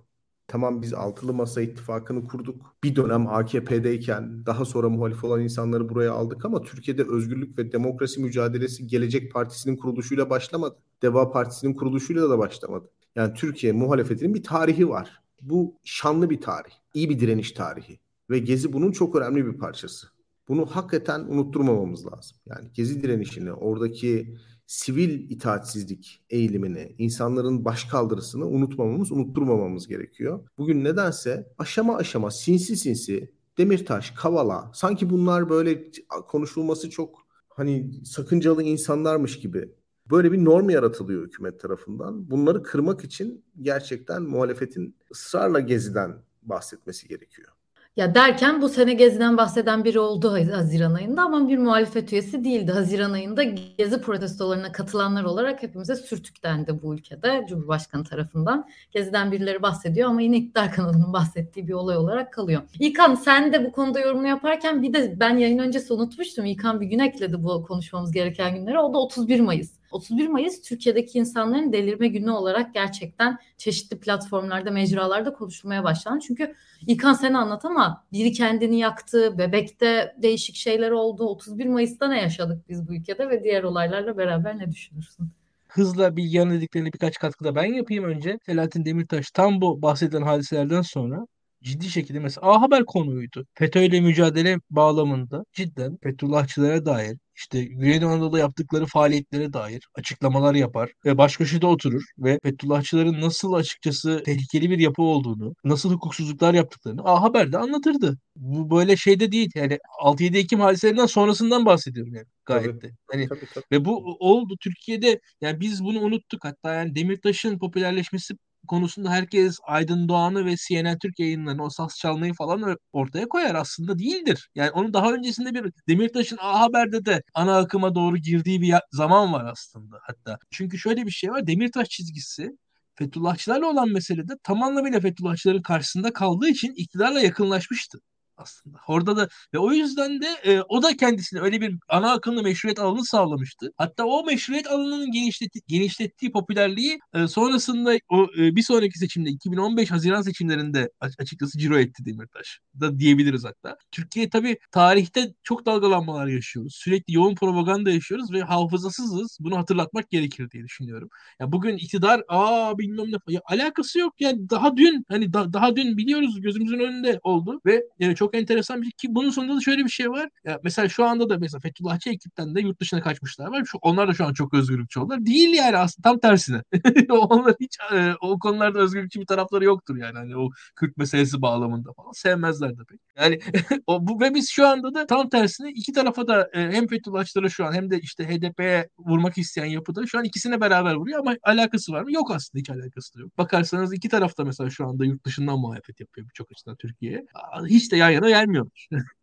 Tamam biz altılı masa ittifakını kurduk. Bir dönem AKP'deyken daha sonra muhalif olan insanları buraya aldık ama Türkiye'de özgürlük ve demokrasi mücadelesi Gelecek Partisi'nin kuruluşuyla başlamadı. Deva Partisi'nin kuruluşuyla da başlamadı. Yani Türkiye muhalefetinin bir tarihi var. Bu şanlı bir tarih. iyi bir direniş tarihi. Ve Gezi bunun çok önemli bir parçası. Bunu hakikaten unutturmamamız lazım. Yani Gezi direnişini, oradaki sivil itaatsizlik eğilimini, insanların başkaldırısını unutmamamız, unutturmamamız gerekiyor. Bugün nedense aşama aşama sinsi sinsi Demirtaş, Kavala sanki bunlar böyle konuşulması çok hani sakıncalı insanlarmış gibi böyle bir norm yaratılıyor hükümet tarafından. Bunları kırmak için gerçekten muhalefetin ısrarla geziden bahsetmesi gerekiyor. Ya derken bu sene Gezi'den bahseden biri oldu Haziran ayında ama bir muhalefet üyesi değildi. Haziran ayında Gezi protestolarına katılanlar olarak hepimize sürtük dendi bu ülkede Cumhurbaşkanı tarafından. Gezi'den birileri bahsediyor ama yine iktidar kanalının bahsettiği bir olay olarak kalıyor. İlkan sen de bu konuda yorumunu yaparken bir de ben yayın öncesi unutmuştum. İlkan bir gün ekledi bu konuşmamız gereken günlere. O da 31 Mayıs. 31 Mayıs Türkiye'deki insanların delirme günü olarak gerçekten çeşitli platformlarda, mecralarda konuşulmaya başlandı. Çünkü İlkan sen anlat ama biri kendini yaktı, bebekte değişik şeyler oldu. 31 Mayıs'ta ne yaşadık biz bu ülkede ve diğer olaylarla beraber ne düşünürsün? hızla bilgi analitiklerine birkaç katkıda ben yapayım önce. Selahattin Demirtaş tam bu bahsedilen hadiselerden sonra ciddi şekilde mesela A Haber konuydu. FETÖ ile mücadele bağlamında cidden Fethullahçılara dair işte Güneydoğu Anadolu'da yaptıkları faaliyetlere dair açıklamalar yapar ve baş köşede oturur ve Fethullahçıların nasıl açıkçası tehlikeli bir yapı olduğunu, nasıl hukuksuzluklar yaptıklarını A Haber'de anlatırdı. Bu böyle şeyde değil yani 6-7 Ekim hadiselerinden sonrasından bahsediyorum yani gayet tabii, de. Hani tabii, tabii. ve bu oldu Türkiye'de yani biz bunu unuttuk hatta yani Demirtaş'ın popülerleşmesi konusunda herkes Aydın Doğan'ı ve CNN Türk yayınlarını o saz çalmayı falan ortaya koyar aslında değildir. Yani onun daha öncesinde bir Demirtaş'ın A Haber'de de ana akıma doğru girdiği bir zaman var aslında hatta. Çünkü şöyle bir şey var Demirtaş çizgisi Fethullahçılarla olan meselede tam anlamıyla Fethullahçıların karşısında kaldığı için iktidarla yakınlaşmıştı. Aslında. Orada da ve o yüzden de e, o da kendisine öyle bir ana akımlı meşruiyet alanı sağlamıştı. Hatta o meşruiyet alanının genişletti, genişlettiği popülerliği e, sonrasında o e, bir sonraki seçimde 2015 Haziran seçimlerinde açıkçası ciro etti Demirtaş da diyebiliriz hatta. Türkiye tabii tarihte çok dalgalanmalar yaşıyoruz. Sürekli yoğun propaganda yaşıyoruz ve hafızasızız. Bunu hatırlatmak gerekir diye düşünüyorum. Ya bugün iktidar aa bilmem ne ya, alakası yok yani daha dün hani da, daha dün biliyoruz gözümüzün önünde oldu ve yani çok enteresan bir şey ki bunun sonunda da şöyle bir şey var. Ya mesela şu anda da mesela Fethullahçı ekipten de yurt dışına kaçmışlar var. Şu, onlar da şu an çok özgürlükçü oldular. Değil yani aslında tam tersine. onlar hiç e, o konularda özgürlükçü bir tarafları yoktur yani. Hani o Kürt meselesi bağlamında falan sevmezler de pek. Yani o bu ve biz şu anda da tam tersine iki tarafa da e, hem Fethullahçılara şu an hem de işte HDP'ye vurmak isteyen yapıda şu an ikisine beraber vuruyor ama alakası var mı? Yok aslında hiç alakası yok. Bakarsanız iki tarafta mesela şu anda yurt dışından muhalefet yapıyor birçok açıdan Türkiye'ye. Hiç de yan yana gelmiyorlar.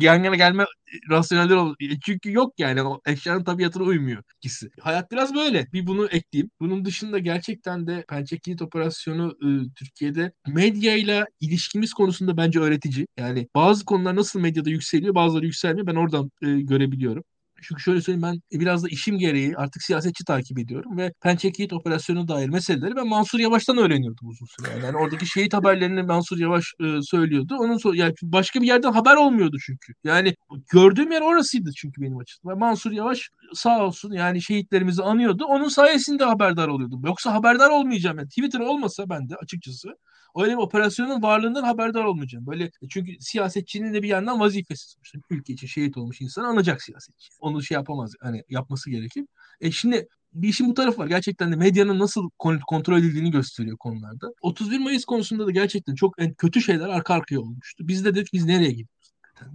Yan yana gelme rasyoneller ol. E, çünkü yok yani o eşyanın tabiatına uymuyor ikisi. Hayat biraz böyle. Bir bunu ekleyeyim. Bunun dışında gerçekten de Pençe Kilit Operasyonu e, Türkiye'de medyayla ilişkimiz konusunda bence öğretici. Yani bazı konular nasıl medyada yükseliyor bazıları yükselmiyor. Ben oradan e, görebiliyorum. Çünkü şöyle söyleyeyim ben biraz da işim gereği artık siyasetçi takip ediyorum ve Pençekit operasyonu dair meseleleri ben Mansur Yavaş'tan öğreniyordum uzun süre. Yani oradaki şehit haberlerini Mansur Yavaş e, söylüyordu. Onun sonra yani başka bir yerden haber olmuyordu çünkü. Yani gördüğüm yer orasıydı çünkü benim açımdan. Mansur Yavaş sağ olsun yani şehitlerimizi anıyordu. Onun sayesinde haberdar oluyordum. Yoksa haberdar olmayacağım. Yani Twitter olmasa ben de açıkçası öyle bir operasyonun varlığından haberdar olmayacağım. Böyle çünkü siyasetçinin de bir yandan vazifesi sonuçta. Ülke için şehit olmuş insan anacak siyasetçi. Onu şey yapamaz. Hani yapması gerekir. E şimdi bir işin bu tarafı var. Gerçekten de medyanın nasıl kontrol edildiğini gösteriyor konularda. 31 Mayıs konusunda da gerçekten çok kötü şeyler arka arkaya olmuştu. Biz de dedik biz nereye gidiyoruz?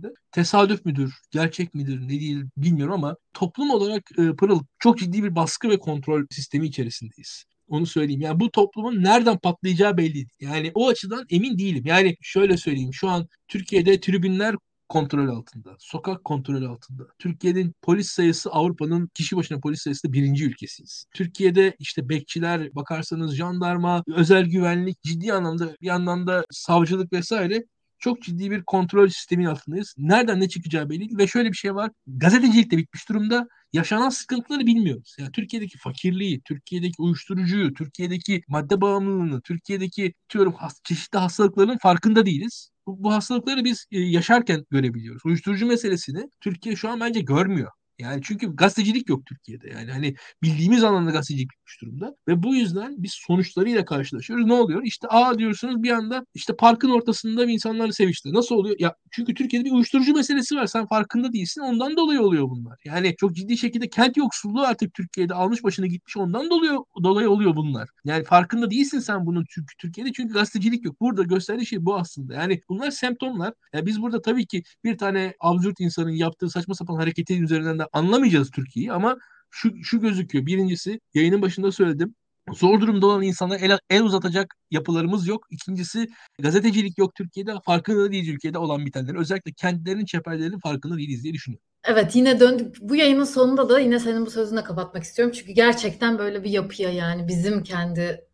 De. Tesadüf müdür, gerçek midir, ne değil bilmiyorum ama toplum olarak e, Pırıl çok ciddi bir baskı ve kontrol sistemi içerisindeyiz. Onu söyleyeyim. Yani bu toplumun nereden patlayacağı belli. Yani o açıdan emin değilim. Yani şöyle söyleyeyim. Şu an Türkiye'de tribünler kontrol altında. Sokak kontrol altında. Türkiye'nin polis sayısı Avrupa'nın kişi başına polis sayısı birinci ülkesiyiz. Türkiye'de işte bekçiler, bakarsanız jandarma, özel güvenlik ciddi anlamda bir yandan da savcılık vesaire çok ciddi bir kontrol sistemin altındayız. Nereden ne çıkacağı belli değil ve şöyle bir şey var. Gazetecilik de bitmiş durumda. Yaşanan sıkıntıları bilmiyoruz. Yani Türkiye'deki fakirliği, Türkiye'deki uyuşturucuyu, Türkiye'deki madde bağımlılığını, Türkiye'deki diyorum çeşitli hastalıkların farkında değiliz. Bu, bu hastalıkları biz e, yaşarken görebiliyoruz. Uyuşturucu meselesini Türkiye şu an bence görmüyor. Yani çünkü gazetecilik yok Türkiye'de. Yani hani bildiğimiz anlamda gazetecilik bitmiş durumda. Ve bu yüzden biz sonuçlarıyla karşılaşıyoruz. Ne oluyor? İşte aa diyorsunuz bir anda işte parkın ortasında bir insanlarla sevişti. Nasıl oluyor? Ya çünkü Türkiye'de bir uyuşturucu meselesi var. Sen farkında değilsin. Ondan dolayı oluyor bunlar. Yani çok ciddi şekilde kent yoksulluğu artık Türkiye'de almış başını gitmiş. Ondan dolayı, dolayı oluyor bunlar. Yani farkında değilsin sen bunun çünkü Türkiye'de. Çünkü gazetecilik yok. Burada gösterdiği şey bu aslında. Yani bunlar semptomlar. Yani biz burada tabii ki bir tane absürt insanın yaptığı saçma sapan hareketin üzerinden de anlamayacağız Türkiye'yi ama şu, şu gözüküyor. Birincisi yayının başında söyledim. Zor durumda olan insanlara el, el uzatacak yapılarımız yok. İkincisi gazetecilik yok Türkiye'de. Farkında değiliz ülkede olan bitenler. Özellikle kendilerinin çeperlerinin farkında değiliz diye düşünüyorum. Evet yine döndük. Bu yayının sonunda da yine senin bu sözünle kapatmak istiyorum. Çünkü gerçekten böyle bir yapıya yani bizim kendi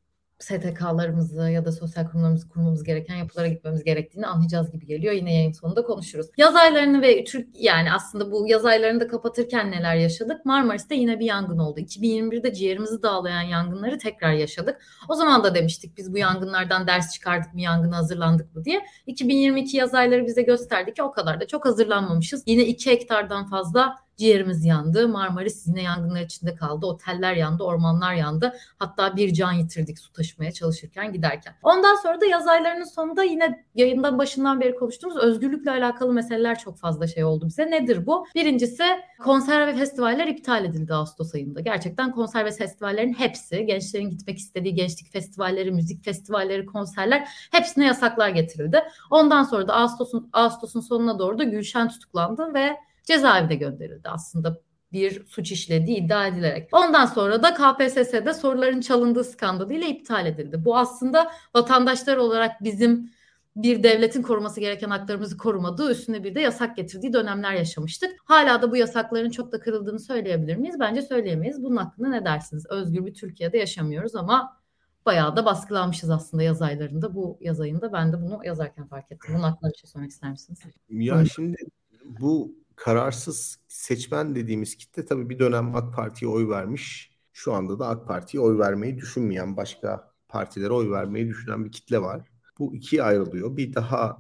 STK'larımızı ya da sosyal kurumlarımızı kurmamız gereken yapılara gitmemiz gerektiğini anlayacağız gibi geliyor. Yine yayın sonunda konuşuruz. Yaz aylarını ve Türk yani aslında bu yaz aylarını da kapatırken neler yaşadık? Marmaris'te yine bir yangın oldu. 2021'de ciğerimizi dağlayan yangınları tekrar yaşadık. O zaman da demiştik biz bu yangınlardan ders çıkardık mı, yangına hazırlandık mı diye. 2022 yaz ayları bize gösterdi ki o kadar da çok hazırlanmamışız. Yine 2 hektardan fazla Ciğerimiz yandı. Marmaris yine yangınlar içinde kaldı. Oteller yandı, ormanlar yandı. Hatta bir can yitirdik su taşımaya çalışırken giderken. Ondan sonra da yaz aylarının sonunda yine yayından başından beri konuştuğumuz özgürlükle alakalı meseleler çok fazla şey oldu bize. Nedir bu? Birincisi konser ve festivaller iptal edildi Ağustos ayında. Gerçekten konser ve festivallerin hepsi, gençlerin gitmek istediği gençlik festivalleri, müzik festivalleri, konserler hepsine yasaklar getirildi. Ondan sonra da Ağustos'un Ağustos'un sonuna doğru da Gülşen tutuklandı ve cezaevine gönderildi aslında bir suç işlediği iddia edilerek. Ondan sonra da KPSS'de soruların çalındığı skandalıyla iptal edildi. Bu aslında vatandaşlar olarak bizim bir devletin koruması gereken haklarımızı korumadığı üstüne bir de yasak getirdiği dönemler yaşamıştık. Hala da bu yasakların çok da kırıldığını söyleyebilir miyiz? Bence söyleyemeyiz. Bunun hakkında ne dersiniz? Özgür bir Türkiye'de yaşamıyoruz ama bayağı da baskılanmışız aslında yaz aylarında. Bu yaz ayında ben de bunu yazarken fark ettim. Bunun hakkında bir şey söylemek ister misiniz? Ya şimdi bu kararsız seçmen dediğimiz kitle tabii bir dönem AK Parti'ye oy vermiş. Şu anda da AK Parti'ye oy vermeyi düşünmeyen başka partilere oy vermeyi düşünen bir kitle var. Bu ikiye ayrılıyor. Bir daha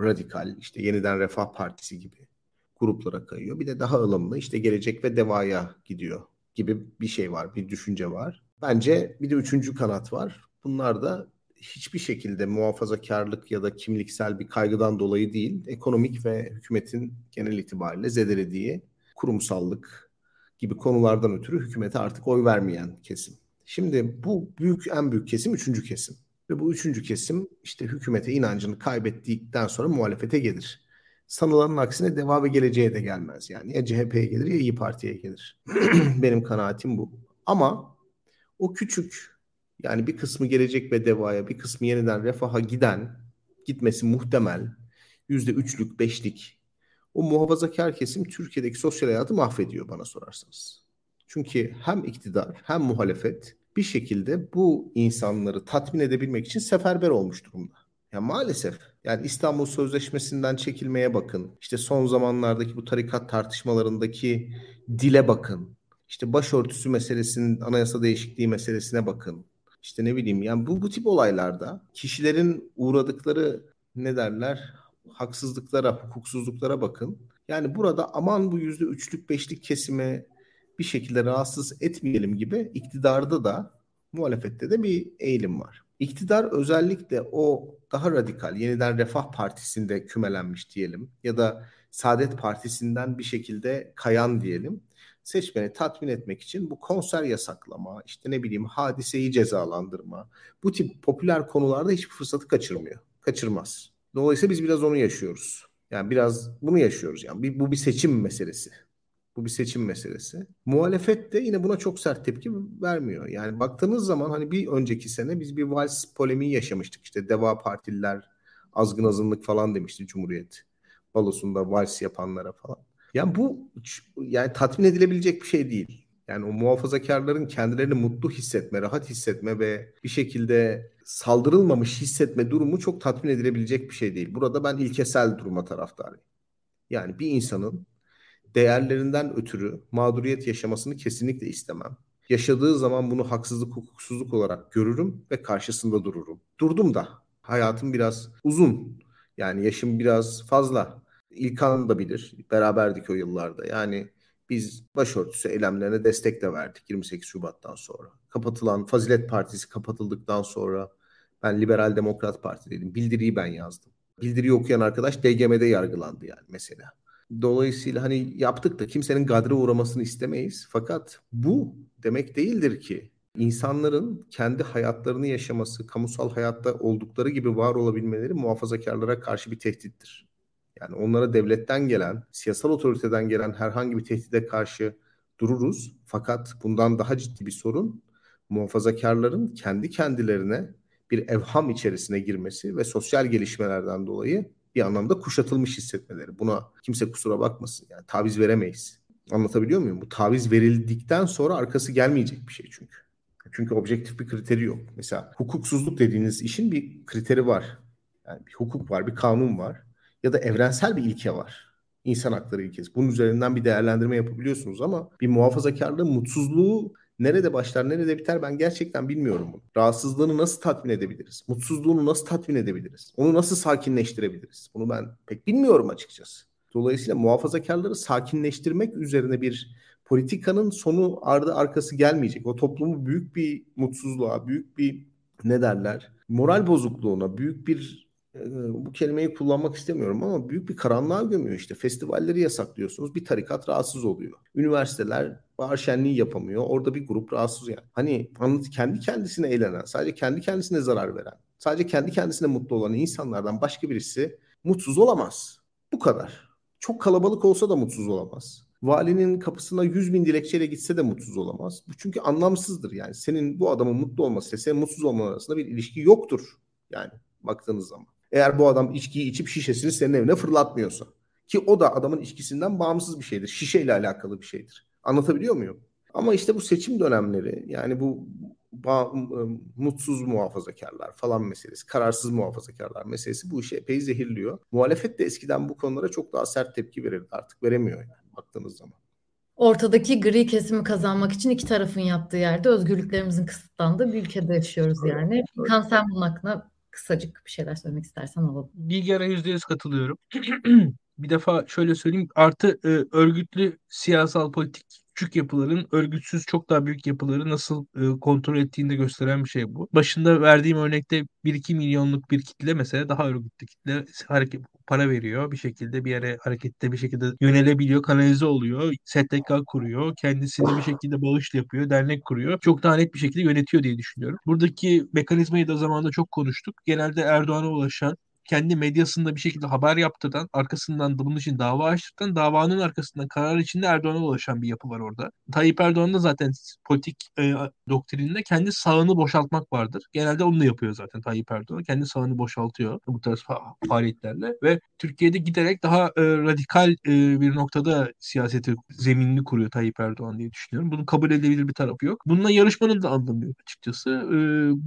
radikal işte yeniden Refah Partisi gibi gruplara kayıyor. Bir de daha ılımlı işte Gelecek ve Deva'ya gidiyor gibi bir şey var, bir düşünce var. Bence bir de üçüncü kanat var. Bunlar da hiçbir şekilde muhafazakarlık ya da kimliksel bir kaygıdan dolayı değil, ekonomik ve hükümetin genel itibariyle zedelediği kurumsallık gibi konulardan ötürü hükümete artık oy vermeyen kesim. Şimdi bu büyük en büyük kesim üçüncü kesim. Ve bu üçüncü kesim işte hükümete inancını kaybettikten sonra muhalefete gelir. Sanılanın aksine deva ve geleceğe de gelmez. Yani ya CHP'ye gelir ya İyi Parti'ye gelir. Benim kanaatim bu. Ama o küçük yani bir kısmı gelecek ve devaya bir kısmı yeniden refaha giden gitmesi muhtemel yüzde üçlük beşlik o muhafazakar kesim Türkiye'deki sosyal hayatı mahvediyor bana sorarsanız. Çünkü hem iktidar hem muhalefet bir şekilde bu insanları tatmin edebilmek için seferber olmuş durumda. Ya maalesef yani İstanbul Sözleşmesi'nden çekilmeye bakın. İşte son zamanlardaki bu tarikat tartışmalarındaki dile bakın. İşte başörtüsü meselesinin anayasa değişikliği meselesine bakın. İşte ne bileyim yani bu bu tip olaylarda kişilerin uğradıkları ne derler haksızlıklara, hukuksuzluklara bakın. Yani burada aman bu yüzde üçlük beşlik kesime bir şekilde rahatsız etmeyelim gibi iktidarda da muhalefette de bir eğilim var. İktidar özellikle o daha radikal yeniden Refah Partisi'nde kümelenmiş diyelim ya da Saadet Partisi'nden bir şekilde kayan diyelim. Seçmeni tatmin etmek için bu konser yasaklama, işte ne bileyim hadiseyi cezalandırma, bu tip popüler konularda hiçbir fırsatı kaçırmıyor. Kaçırmaz. Dolayısıyla biz biraz onu yaşıyoruz. Yani biraz bunu yaşıyoruz yani. Bir, bu bir seçim meselesi. Bu bir seçim meselesi. Muhalefet de yine buna çok sert tepki vermiyor. Yani baktığınız zaman hani bir önceki sene biz bir vals polemiği yaşamıştık. İşte Deva Partililer azgın azınlık falan demişti Cumhuriyet. Balosunda vals yapanlara falan. Yani bu yani tatmin edilebilecek bir şey değil. Yani o muhafazakarların kendilerini mutlu hissetme, rahat hissetme ve bir şekilde saldırılmamış hissetme durumu çok tatmin edilebilecek bir şey değil. Burada ben ilkesel duruma taraftarıyım. Yani bir insanın değerlerinden ötürü mağduriyet yaşamasını kesinlikle istemem. Yaşadığı zaman bunu haksızlık, hukuksuzluk olarak görürüm ve karşısında dururum. Durdum da. Hayatım biraz uzun. Yani yaşım biraz fazla. İlkan da bilir. Beraberdik o yıllarda. Yani biz başörtüsü eylemlerine destek de verdik 28 Şubat'tan sonra. Kapatılan Fazilet Partisi kapatıldıktan sonra ben Liberal Demokrat Parti'deydim. Bildiriyi ben yazdım. Bildiriyi okuyan arkadaş DGM'de yargılandı yani mesela. Dolayısıyla hani yaptık da kimsenin gadre uğramasını istemeyiz. Fakat bu demek değildir ki insanların kendi hayatlarını yaşaması, kamusal hayatta oldukları gibi var olabilmeleri muhafazakarlara karşı bir tehdittir. Yani onlara devletten gelen, siyasal otoriteden gelen herhangi bir tehdide karşı dururuz. Fakat bundan daha ciddi bir sorun muhafazakarların kendi kendilerine bir evham içerisine girmesi ve sosyal gelişmelerden dolayı bir anlamda kuşatılmış hissetmeleri. Buna kimse kusura bakmasın. Yani taviz veremeyiz. Anlatabiliyor muyum? Bu taviz verildikten sonra arkası gelmeyecek bir şey çünkü. Çünkü objektif bir kriteri yok. Mesela hukuksuzluk dediğiniz işin bir kriteri var. Yani bir hukuk var, bir kanun var ya da evrensel bir ilke var. İnsan hakları ilkesi. Bunun üzerinden bir değerlendirme yapabiliyorsunuz ama bir muhafazakarlığın mutsuzluğu nerede başlar, nerede biter ben gerçekten bilmiyorum bunu. Rahatsızlığını nasıl tatmin edebiliriz? Mutsuzluğunu nasıl tatmin edebiliriz? Onu nasıl sakinleştirebiliriz? Bunu ben pek bilmiyorum açıkçası. Dolayısıyla muhafazakarları sakinleştirmek üzerine bir politikanın sonu ardı arkası gelmeyecek. O toplumu büyük bir mutsuzluğa, büyük bir ne derler? Moral bozukluğuna, büyük bir bu kelimeyi kullanmak istemiyorum ama büyük bir karanlığa gömüyor işte. Festivalleri yasaklıyorsunuz. Bir tarikat rahatsız oluyor. Üniversiteler bahar şenliği yapamıyor. Orada bir grup rahatsız yani. Hani kendi kendisine eğlenen, sadece kendi kendisine zarar veren, sadece kendi kendisine mutlu olan insanlardan başka birisi mutsuz olamaz. Bu kadar. Çok kalabalık olsa da mutsuz olamaz. Valinin kapısına 100 bin dilekçeyle gitse de mutsuz olamaz. Bu çünkü anlamsızdır yani. Senin bu adamın mutlu olması senin mutsuz olman arasında bir ilişki yoktur. Yani baktığınız zaman. Eğer bu adam içkiyi içip şişesini senin evine fırlatmıyorsa. Ki o da adamın içkisinden bağımsız bir şeydir. Şişeyle alakalı bir şeydir. Anlatabiliyor muyum? Ama işte bu seçim dönemleri yani bu mutsuz muhafazakarlar falan meselesi, kararsız muhafazakarlar meselesi bu işi epey zehirliyor. Muhalefet de eskiden bu konulara çok daha sert tepki verirdi. Artık veremiyor yani baktığınız zaman. Ortadaki gri kesimi kazanmak için iki tarafın yaptığı yerde özgürlüklerimizin kısıtlandığı bir ülkede yaşıyoruz yani. Kan sen bunun hakkında kısacık bir şeyler söylemek istersen alalım. Bilgehan'a yüzde yüz katılıyorum. bir defa şöyle söyleyeyim artı e, örgütlü siyasal politik küçük yapıların örgütsüz çok daha büyük yapıları nasıl e, kontrol ettiğini de gösteren bir şey bu. Başında verdiğim örnekte 1-2 milyonluk bir kitle mesela daha örgütlü kitle hareket para veriyor bir şekilde bir yere harekette bir şekilde yönelebiliyor, kanalize oluyor, STK kuruyor, kendisini bir şekilde bağış yapıyor, dernek kuruyor. Çok daha net bir şekilde yönetiyor diye düşünüyorum. Buradaki mekanizmayı da zamanında çok konuştuk. Genelde Erdoğan'a ulaşan kendi medyasında bir şekilde haber yaptıran, arkasından da bunun için dava açtıran, davanın arkasından karar içinde Erdoğan'a ulaşan bir yapı var orada. Tayyip Erdoğan'da zaten politik e, doktrininde kendi sağını boşaltmak vardır. Genelde onu da yapıyor zaten Tayyip Erdoğan. Kendi sağını boşaltıyor bu tarz fa- faaliyetlerle ve Türkiye'de giderek daha e, radikal e, bir noktada siyaseti zeminini kuruyor Tayyip Erdoğan diye düşünüyorum. Bunun kabul edilebilir bir tarafı yok. Bununla yarışmanın da anlamı yok açıkçası. E,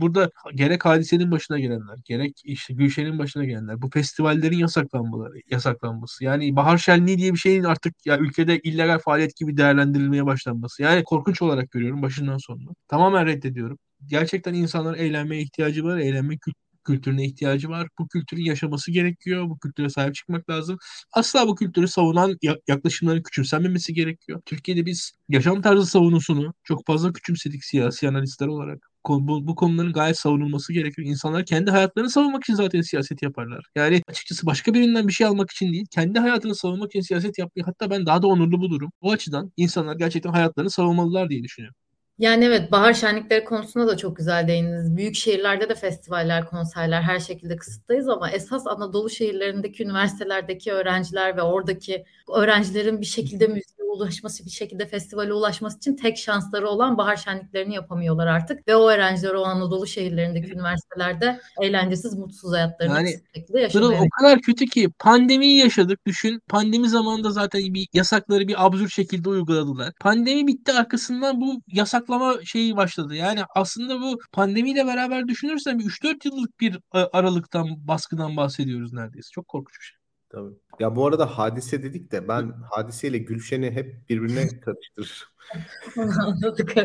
burada gerek hadisenin başına gelenler, gerek işte Gülşen'in başına gelenler, bu festivallerin yasaklanmaları, yasaklanması. Yani bahar şenliği diye bir şeyin artık ya ülkede illegal faaliyet gibi değerlendirilmeye başlanması. Yani korkunç olarak görüyorum başından sonuna. Tamamen reddediyorum. Gerçekten insanların eğlenmeye ihtiyacı var, eğlenme kültürüne ihtiyacı var. Bu kültürün yaşaması gerekiyor. Bu kültüre sahip çıkmak lazım. Asla bu kültürü savunan yaklaşımların küçümsenmemesi gerekiyor. Türkiye'de biz yaşam tarzı savunusunu çok fazla küçümsedik siyasi analistler olarak bu, bu konuların gayet savunulması gerekiyor. İnsanlar kendi hayatlarını savunmak için zaten siyaset yaparlar. Yani açıkçası başka birinden bir şey almak için değil, kendi hayatını savunmak için siyaset yapmayı hatta ben daha da onurlu bulurum. Bu açıdan insanlar gerçekten hayatlarını savunmalılar diye düşünüyorum. Yani evet bahar şenlikleri konusunda da çok güzel değindiniz. Büyük şehirlerde de festivaller, konserler her şekilde kısıttayız ama esas Anadolu şehirlerindeki üniversitelerdeki öğrenciler ve oradaki öğrencilerin bir şekilde müziğe ulaşması, bir şekilde festivale ulaşması için tek şansları olan bahar şenliklerini yapamıyorlar artık. Ve o öğrenciler o Anadolu şehirlerindeki üniversitelerde eğlencesiz, mutsuz hayatlarını yani, şekilde yaşamaya. O kadar kötü ki pandemiyi yaşadık düşün. Pandemi zamanında zaten bir yasakları bir absürt şekilde uyguladılar. Pandemi bitti arkasından bu yasaklama şeyi başladı. Yani aslında bu pandemiyle beraber düşünürsen 3-4 yıllık bir e, aralıktan baskıdan bahsediyoruz neredeyse. Çok korkunç bir şey. Tabii. Ya bu arada hadise dedik de ben hadiseyle Gülşen'i hep birbirine karıştırırım.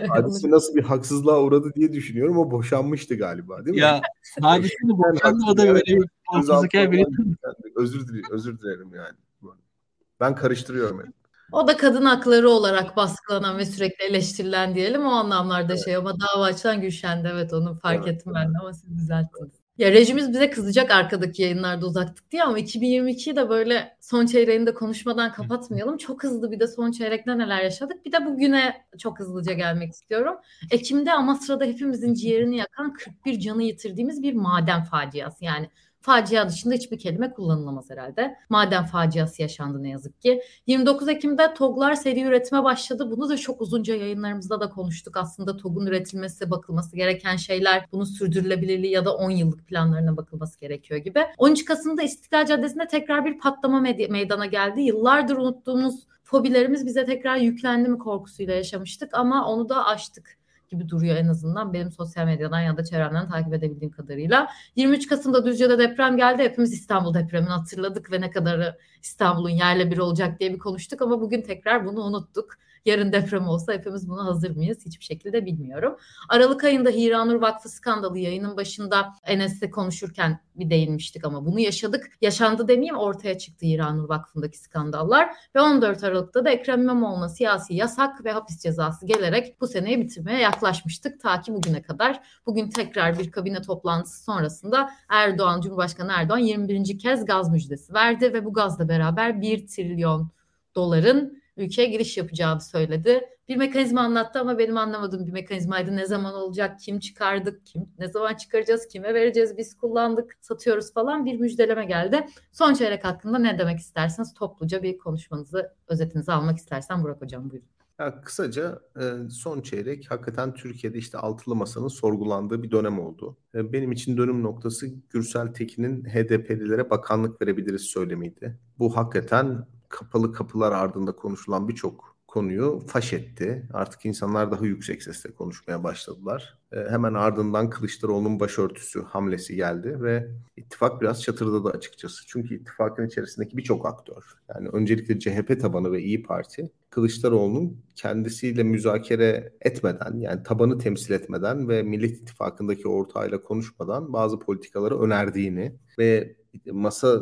hadise nasıl bir haksızlığa uğradı diye düşünüyorum. O boşanmıştı galiba değil mi? Ya hadise de boşandı o da böyle bir haksızlık biri. Özür dilerim, özür dilerim yani. Ben karıştırıyorum hep. O da kadın hakları olarak baskılanan ve sürekli eleştirilen diyelim o anlamlarda evet. şey ama dava açan Gülşen'de evet onu fark evet, ettim ben de ama siz düzelttiniz. Ya rejimiz bize kızacak arkadaki yayınlarda uzaktık diye ama 2022'yi de böyle son çeyreğinde konuşmadan kapatmayalım. Çok hızlı bir de son çeyrekte neler yaşadık. Bir de bugüne çok hızlıca gelmek istiyorum. Ekim'de Amasra'da hepimizin ciğerini yakan 41 canı yitirdiğimiz bir maden faciası. Yani Facia dışında hiçbir kelime kullanılamaz herhalde. Maden faciası yaşandı ne yazık ki. 29 Ekim'de TOG'lar seri üretime başladı. Bunu da çok uzunca yayınlarımızda da konuştuk. Aslında TOG'un üretilmesi, bakılması gereken şeyler, bunun sürdürülebilirliği ya da 10 yıllık planlarına bakılması gerekiyor gibi. 13 Kasım'da İstiklal Caddesi'nde tekrar bir patlama meydana geldi. Yıllardır unuttuğumuz fobilerimiz bize tekrar yüklendi mi korkusuyla yaşamıştık ama onu da aştık gibi duruyor en azından benim sosyal medyadan ya da çevremden takip edebildiğim kadarıyla. 23 Kasım'da Düzce'de deprem geldi. Hepimiz İstanbul depremini hatırladık ve ne kadarı İstanbul'un yerle bir olacak diye bir konuştuk ama bugün tekrar bunu unuttuk. Yarın deprem olsa hepimiz buna hazır mıyız? Hiçbir şekilde bilmiyorum. Aralık ayında Hiranur Vakfı skandalı yayının başında Enes'le konuşurken bir değinmiştik ama bunu yaşadık. Yaşandı demeyeyim ortaya çıktı Hiranur Vakfı'ndaki skandallar ve 14 Aralık'ta da Ekrem İmamoğlu'na siyasi yasak ve hapis cezası gelerek bu seneyi bitirmeye yaklaşmıştık ta ki bugüne kadar. Bugün tekrar bir kabine toplantısı sonrasında Erdoğan, Cumhurbaşkanı Erdoğan 21. kez gaz müjdesi verdi ve bu gazla beraber 1 trilyon doların ülkeye giriş yapacağını söyledi. Bir mekanizma anlattı ama benim anlamadığım bir mekanizmaydı. Ne zaman olacak, kim çıkardık, kim ne zaman çıkaracağız, kime vereceğiz, biz kullandık, satıyoruz falan bir müjdeleme geldi. Son çeyrek hakkında ne demek isterseniz topluca bir konuşmanızı, özetinizi almak istersen Burak Hocam buyurun. Ya kısaca e, son çeyrek hakikaten Türkiye'de işte altılı masanın sorgulandığı bir dönem oldu. E, benim için dönüm noktası Gürsel Tekin'in HDP'lilere bakanlık verebiliriz söylemiydi. Bu hakikaten kapalı kapılar ardında konuşulan birçok konuyu faş etti. Artık insanlar daha yüksek sesle konuşmaya başladılar. E, hemen ardından Kılıçdaroğlu'nun başörtüsü hamlesi geldi ve ittifak biraz çatırdadı açıkçası. Çünkü ittifakın içerisindeki birçok aktör yani öncelikle CHP tabanı ve İyi Parti Kılıçdaroğlu'nun kendisiyle müzakere etmeden yani tabanı temsil etmeden ve Millet İttifakı'ndaki ortağıyla konuşmadan bazı politikaları önerdiğini ve masa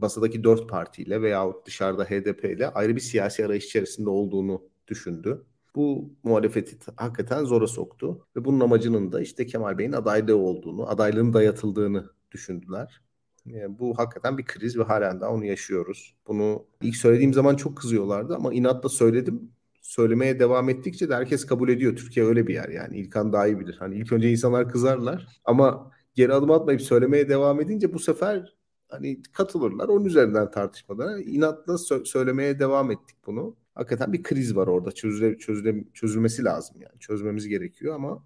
masadaki dört partiyle veyahut dışarıda HDP ile ayrı bir siyasi arayış içerisinde olduğunu düşündü. Bu muhalefeti hakikaten zora soktu ve bunun amacının da işte Kemal Bey'in adaylığı olduğunu, adaylığın dayatıldığını düşündüler. Yani bu hakikaten bir kriz ve halen daha onu yaşıyoruz. Bunu ilk söylediğim zaman çok kızıyorlardı ama inatla söyledim. Söylemeye devam ettikçe de herkes kabul ediyor. Türkiye öyle bir yer yani. İlkan daha iyi bilir. Hani ilk önce insanlar kızarlar ama geri adım atmayıp söylemeye devam edince bu sefer hani katılırlar. Onun üzerinden tartışmadan inatla sö- söylemeye devam ettik bunu. Hakikaten bir kriz var orada. Çözüle, çözüle, çözülmesi lazım yani. Çözmemiz gerekiyor ama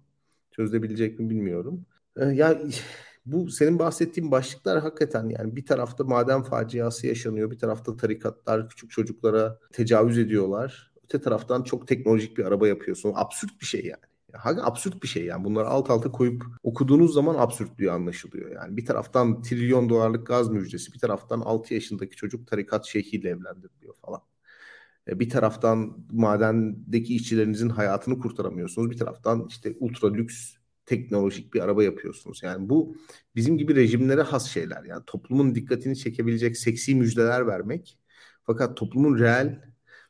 çözülebilecek mi bilmiyorum. Ee, ya bu senin bahsettiğin başlıklar hakikaten yani bir tarafta maden faciası yaşanıyor. Bir tarafta tarikatlar küçük çocuklara tecavüz ediyorlar. Öte taraftan çok teknolojik bir araba yapıyorsun. Absürt bir şey yani. Hakikaten absürt bir şey yani. Bunları alt alta koyup okuduğunuz zaman absürtlüğü anlaşılıyor. Yani bir taraftan trilyon dolarlık gaz müjdesi, bir taraftan 6 yaşındaki çocuk tarikat şeyhiyle evlendiriliyor falan. E, bir taraftan madendeki işçilerinizin hayatını kurtaramıyorsunuz. Bir taraftan işte ultra lüks teknolojik bir araba yapıyorsunuz. Yani bu bizim gibi rejimlere has şeyler. Yani toplumun dikkatini çekebilecek seksi müjdeler vermek. Fakat toplumun reel,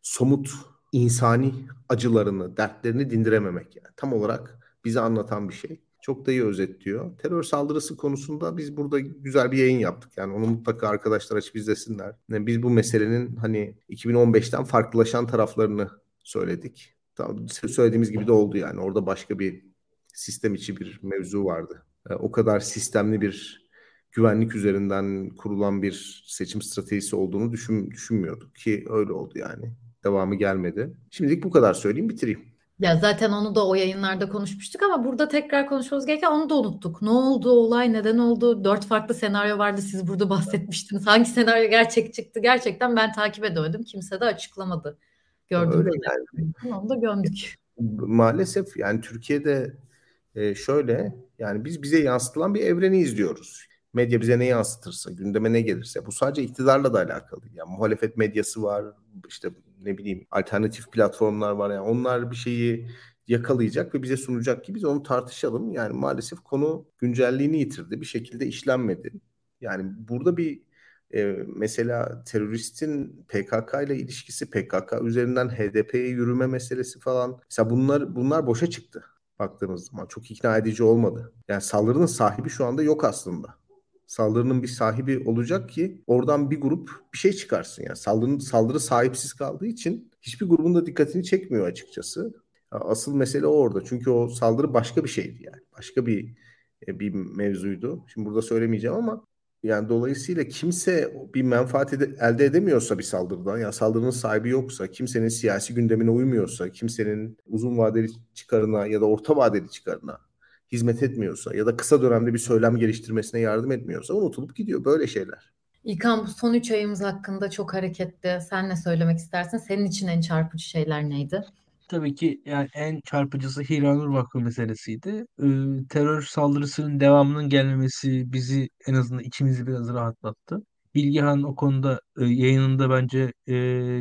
somut insani acılarını, dertlerini dindirememek yani. Tam olarak bize anlatan bir şey. Çok da iyi özetliyor. Terör saldırısı konusunda biz burada güzel bir yayın yaptık. Yani onu mutlaka arkadaşlar açıp izlesinler. Yani biz bu meselenin hani 2015'ten farklılaşan taraflarını söyledik. Tamam, söylediğimiz gibi de oldu yani. Orada başka bir sistem içi bir mevzu vardı. E, o kadar sistemli bir güvenlik üzerinden kurulan bir seçim stratejisi olduğunu düşün, düşünmüyorduk ki öyle oldu yani devamı gelmedi. Şimdilik bu kadar söyleyeyim bitireyim. Ya zaten onu da o yayınlarda konuşmuştuk ama burada tekrar konuşmamız gereken onu da unuttuk. Ne oldu olay, neden oldu? Dört farklı senaryo vardı siz burada bahsetmiştiniz. Hangi senaryo gerçek çıktı? Gerçekten ben takip edemedim. Kimse de açıklamadı. Gördüm. Öyle yani. Onu da gömdük. Maalesef yani Türkiye'de e, şöyle yani biz bize yansıtılan bir evreni izliyoruz. Medya bize ne yansıtırsa, gündeme ne gelirse. Bu sadece iktidarla da alakalı. Yani muhalefet medyası var, işte ne bileyim alternatif platformlar var yani onlar bir şeyi yakalayacak ve bize sunacak ki biz onu tartışalım. Yani maalesef konu güncelliğini yitirdi. Bir şekilde işlenmedi. Yani burada bir e, mesela teröristin PKK ile ilişkisi, PKK üzerinden HDP'ye yürüme meselesi falan. Mesela bunlar bunlar boşa çıktı baktığınız zaman. Çok ikna edici olmadı. Yani saldırının sahibi şu anda yok aslında saldırının bir sahibi olacak ki oradan bir grup bir şey çıkarsın. Yani saldırı, saldırı sahipsiz kaldığı için hiçbir grubun da dikkatini çekmiyor açıkçası. Asıl mesele orada. Çünkü o saldırı başka bir şeydi yani. Başka bir e, bir mevzuydu. Şimdi burada söylemeyeceğim ama yani dolayısıyla kimse bir menfaat elde edemiyorsa bir saldırıdan, yani saldırının sahibi yoksa, kimsenin siyasi gündemine uymuyorsa, kimsenin uzun vadeli çıkarına ya da orta vadeli çıkarına hizmet etmiyorsa ya da kısa dönemde bir söylem geliştirmesine yardım etmiyorsa unutulup gidiyor böyle şeyler. İlkan bu son üç ayımız hakkında çok hareketli. Sen ne söylemek istersin? Senin için en çarpıcı şeyler neydi? Tabii ki yani en çarpıcısı Hiranur Vakfı meselesiydi. Ee, terör saldırısının devamının gelmemesi bizi en azından içimizi biraz rahatlattı. Bilgehan o konuda e, yayınında bence e,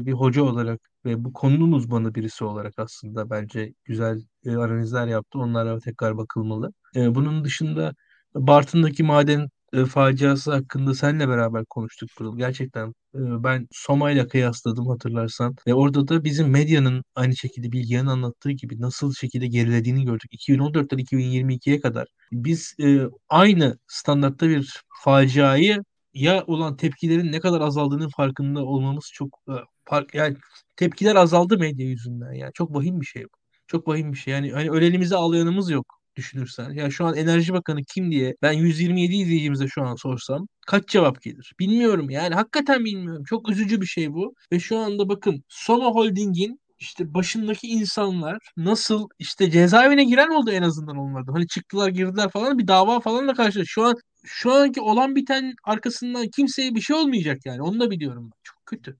bir hoca olarak ve bu konunun uzmanı birisi olarak aslında bence güzel e, analizler yaptı. Onlara tekrar bakılmalı. E, bunun dışında Bartın'daki maden e, faciası hakkında seninle beraber konuştuk Pırıl. Gerçekten e, ben Soma ile kıyasladım hatırlarsan. Ve orada da bizim medyanın aynı şekilde Bilgehan'ın anlattığı gibi nasıl şekilde gerilediğini gördük. 2014'ten 2022'ye kadar biz e, aynı standartta bir faciayı ya olan tepkilerin ne kadar azaldığının farkında olmamız çok e, fark yani tepkiler azaldı medya yüzünden yani çok vahim bir şey bu. Çok vahim bir şey. Yani hani ölenimizi ağlayanımız yok düşünürsen. Ya şu an Enerji Bakanı kim diye ben 127 izleyicimize şu an sorsam kaç cevap gelir? Bilmiyorum yani hakikaten bilmiyorum. Çok üzücü bir şey bu. Ve şu anda bakın Soma Holding'in işte başındaki insanlar nasıl işte cezaevine giren oldu en azından onlardan. Hani çıktılar girdiler falan bir dava falan da karşı. Şu an şu anki olan biten arkasından kimseye bir şey olmayacak yani. Onu da biliyorum. Çok kötü.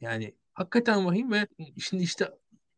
Yani Hakikaten vahim ve şimdi işte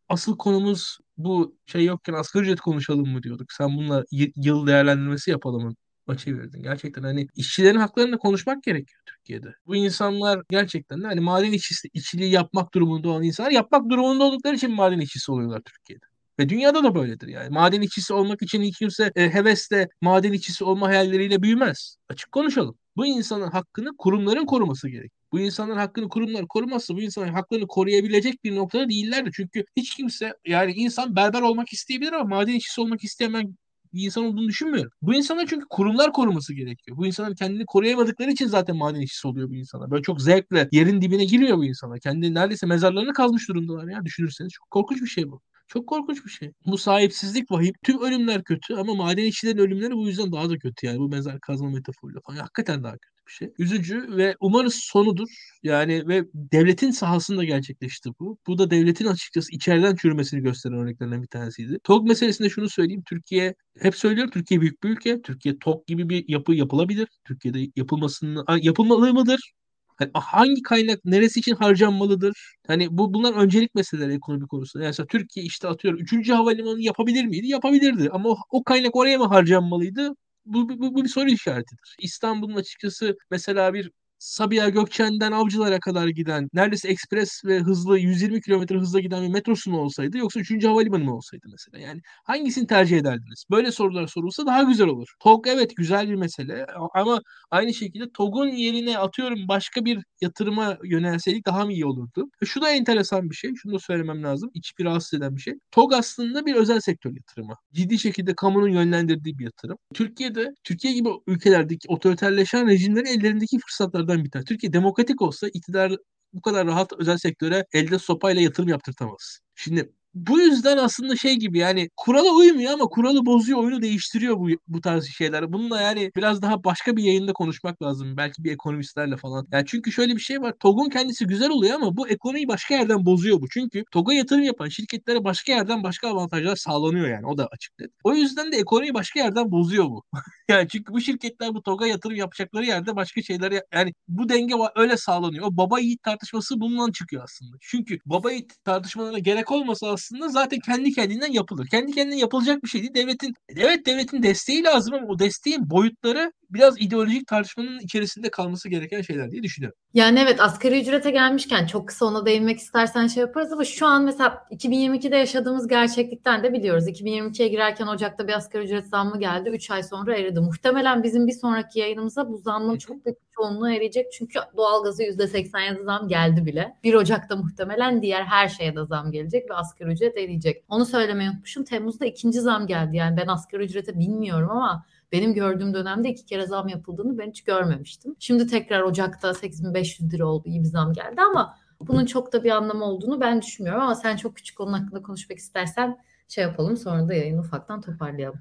asıl konumuz bu şey yokken asgari ücret konuşalım mı diyorduk. Sen bununla yıl değerlendirmesi yapalım mı? Çevirdin. Gerçekten hani işçilerin haklarını konuşmak gerekiyor Türkiye'de. Bu insanlar gerçekten de hani maden işçisi, işçiliği yapmak durumunda olan insanlar yapmak durumunda oldukları için maden işçisi oluyorlar Türkiye'de. Ve dünyada da böyledir yani. Maden işçisi olmak için hiç kimse e, hevesle maden işçisi olma hayalleriyle büyümez. Açık konuşalım. Bu insanın hakkını kurumların koruması gerek. Bu insanların hakkını kurumlar korumazsa bu insanların haklarını koruyabilecek bir noktada değillerdi. Çünkü hiç kimse yani insan berber olmak isteyebilir ama maden işçisi olmak isteyen bir insan olduğunu düşünmüyorum. Bu insanlar çünkü kurumlar koruması gerekiyor. Bu insanlar kendini koruyamadıkları için zaten maden işçisi oluyor bu insanlar. Böyle çok zevkle yerin dibine giriyor bu insanlar. Kendi neredeyse mezarlarını kazmış durumdalar ya düşünürseniz. Çok korkunç bir şey bu. Çok korkunç bir şey. Bu sahipsizlik vahim. Tüm ölümler kötü ama maden işçilerin ölümleri bu yüzden daha da kötü yani. Bu mezar kazma metaforuyla falan. Hakikaten daha kötü bir şey. Üzücü ve umarız sonudur. Yani ve devletin sahasında gerçekleşti bu. Bu da devletin açıkçası içeriden çürümesini gösteren örneklerinden bir tanesiydi. TOG meselesinde şunu söyleyeyim. Türkiye hep söylüyor Türkiye büyük bir ülke. Türkiye TOG gibi bir yapı yapılabilir. Türkiye'de yapılmasını yapılmalı mıdır? Yani hangi kaynak neresi için harcanmalıdır? Hani bu bunlar öncelik meseleleri ekonomi konusunda. Yani mesela Türkiye işte atıyorum 3. havalimanı yapabilir miydi? Yapabilirdi. Ama o, o kaynak oraya mı harcanmalıydı? Bu, bu, bu bir soru işaretidir. İstanbul'un açıkçası mesela bir Sabiha Gökçen'den Avcılar'a kadar giden neredeyse ekspres ve hızlı 120 km hızla giden bir metrosu mu olsaydı yoksa 3. havalimanı mı olsaydı mesela? Yani hangisini tercih ederdiniz? Böyle sorular sorulsa daha güzel olur. TOG evet güzel bir mesele ama aynı şekilde TOG'un yerine atıyorum başka bir yatırıma yönelseydik daha mı iyi olurdu? E şu da enteresan bir şey. Şunu da söylemem lazım. İç bir rahatsız eden bir şey. TOG aslında bir özel sektör yatırımı. Ciddi şekilde kamunun yönlendirdiği bir yatırım. Türkiye'de, Türkiye gibi ülkelerdeki otoriterleşen rejimlerin ellerindeki fırsatlardan bir tanesi. Türkiye demokratik olsa iktidar bu kadar rahat özel sektöre elde sopayla yatırım yaptırtamaz. Şimdi bu yüzden aslında şey gibi yani kurala uymuyor ama kuralı bozuyor, oyunu değiştiriyor bu bu tarz şeyler. Bununla yani biraz daha başka bir yayında konuşmak lazım. Belki bir ekonomistlerle falan. Yani çünkü şöyle bir şey var. TOG'un kendisi güzel oluyor ama bu ekonomiyi başka yerden bozuyor bu. Çünkü TOG'a yatırım yapan şirketlere başka yerden başka avantajlar sağlanıyor yani. O da açık net. O yüzden de ekonomiyi başka yerden bozuyor bu. yani çünkü bu şirketler bu TOG'a yatırım yapacakları yerde başka şeyler yani bu denge öyle sağlanıyor. O baba yiğit tartışması bundan çıkıyor aslında. Çünkü baba yiğit tartışmalarına gerek olmasa aslında zaten kendi kendinden yapılır. Kendi kendine yapılacak bir şey değil. Devletin evet devletin desteği lazım ama o desteğin boyutları biraz ideolojik tartışmanın içerisinde kalması gereken şeyler diye düşünüyorum. Yani evet asgari ücrete gelmişken çok kısa ona değinmek istersen şey yaparız ama şu an mesela 2022'de yaşadığımız gerçeklikten de biliyoruz. 2022'ye girerken Ocak'ta bir asgari ücret zammı geldi. 3 ay sonra eridi. Muhtemelen bizim bir sonraki yayınımıza bu zammın çok büyük çoğunluğu eriyecek. Çünkü doğalgazı %87 zam geldi bile. 1 Ocak'ta muhtemelen diğer her şeye de zam gelecek ve asgari ücret eriyecek. Onu söylemeyi unutmuşum. Temmuz'da ikinci zam geldi. Yani ben asgari ücrete bilmiyorum ama benim gördüğüm dönemde iki kere zam yapıldığını ben hiç görmemiştim. Şimdi tekrar Ocak'ta 8500 lira oldu iyi bir zam geldi ama bunun çok da bir anlamı olduğunu ben düşünmüyorum ama sen çok küçük onun hakkında konuşmak istersen şey yapalım sonra da yayını ufaktan toparlayalım.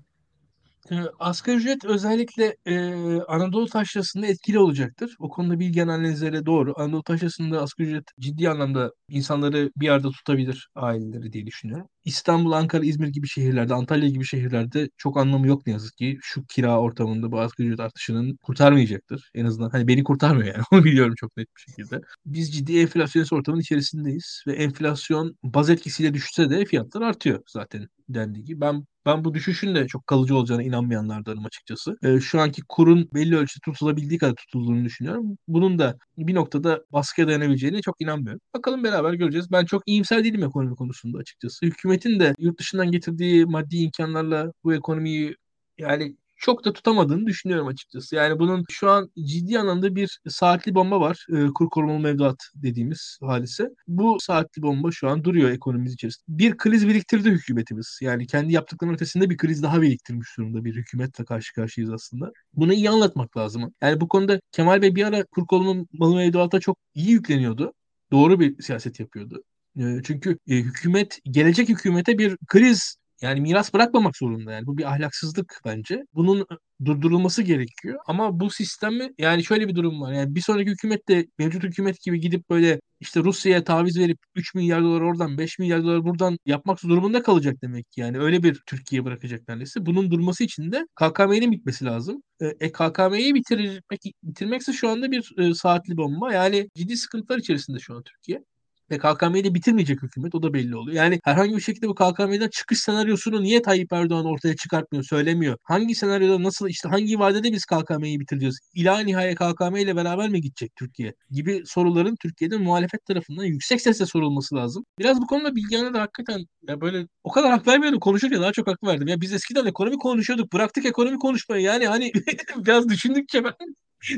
E, asgari ücret özellikle e, Anadolu taşrasında etkili olacaktır. O konuda bilgi analizleri doğru. Anadolu taşrasında asgari ücret ciddi anlamda insanları bir yerde tutabilir aileleri diye düşünüyorum. İstanbul, Ankara, İzmir gibi şehirlerde, Antalya gibi şehirlerde çok anlamı yok ne yazık ki. Şu kira ortamında bu asgari ücret artışının kurtarmayacaktır. En azından hani beni kurtarmıyor yani onu biliyorum çok net bir şekilde. Biz ciddi enflasyonist ortamın içerisindeyiz ve enflasyon baz etkisiyle düşse de fiyatlar artıyor zaten dendiği gibi. Ben ben bu düşüşün de çok kalıcı olacağına inanmayanlardanım açıkçası. E, şu anki kurun belli ölçüde tutulabildiği kadar tutulduğunu düşünüyorum. Bunun da bir noktada baskıya dayanabileceğine çok inanmıyorum. Bakalım beraber göreceğiz. Ben çok iyimser değilim ekonomi konusunda açıkçası. Hükümetin de yurt dışından getirdiği maddi imkanlarla bu ekonomiyi yani çok da tutamadığını düşünüyorum açıkçası. Yani bunun şu an ciddi anlamda bir saatli bomba var. E, kur korumalı mevduat dediğimiz hadise. Bu saatli bomba şu an duruyor ekonomimiz içerisinde. Bir kriz biriktirdi hükümetimiz. Yani kendi yaptıklarının ötesinde bir kriz daha biriktirmiş durumda bir hükümetle karşı karşıyayız aslında. Bunu iyi anlatmak lazım. Yani bu konuda Kemal Bey bir ara kur korumalı mevduata çok iyi yükleniyordu. Doğru bir siyaset yapıyordu. E, çünkü e, hükümet gelecek hükümete bir kriz yani miras bırakmamak zorunda yani. Bu bir ahlaksızlık bence. Bunun durdurulması gerekiyor. Ama bu sistemi yani şöyle bir durum var. Yani bir sonraki hükümet de mevcut hükümet gibi gidip böyle işte Rusya'ya taviz verip 3 milyar dolar oradan 5 milyar dolar buradan yapmak durumunda kalacak demek ki. Yani öyle bir Türkiye bırakacak neredeyse. Bunun durması için de KKM'nin bitmesi lazım. E, KKM'yi bitirmek, bitirmekse şu anda bir e, saatli bomba. Yani ciddi sıkıntılar içerisinde şu an Türkiye. Ve KKM'yi de bitirmeyecek hükümet o da belli oluyor. Yani herhangi bir şekilde bu KKM'den çıkış senaryosunu niye Tayyip Erdoğan ortaya çıkartmıyor, söylemiyor? Hangi senaryoda nasıl işte hangi vadede biz KKM'yi bitireceğiz? İla nihaya KKM ile beraber mi gidecek Türkiye? Gibi soruların Türkiye'de muhalefet tarafından yüksek sesle sorulması lazım. Biraz bu konuda Bilgehan'a da hakikaten ya böyle o kadar hak vermiyordum konuşurken daha çok hak verdim. Ya biz eskiden ekonomi konuşuyorduk. Bıraktık ekonomi konuşmayı. Yani hani biraz düşündükçe ben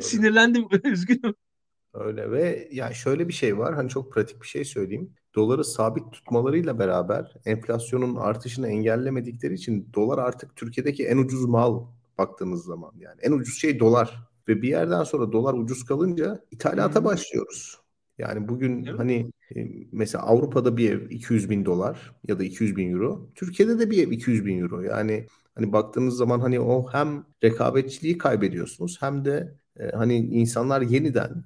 sinirlendim. Üzgünüm. Öyle ve ya şöyle bir şey var. Hani çok pratik bir şey söyleyeyim. Doları sabit tutmalarıyla beraber enflasyonun artışını engellemedikleri için dolar artık Türkiye'deki en ucuz mal baktığınız zaman yani en ucuz şey dolar ve bir yerden sonra dolar ucuz kalınca ithalata hmm. başlıyoruz. Yani bugün evet. hani e, mesela Avrupa'da bir ev 200 bin dolar ya da 200 bin euro. Türkiye'de de bir ev 200 bin euro. Yani hani baktığınız zaman hani o hem rekabetçiliği kaybediyorsunuz hem de e, hani insanlar yeniden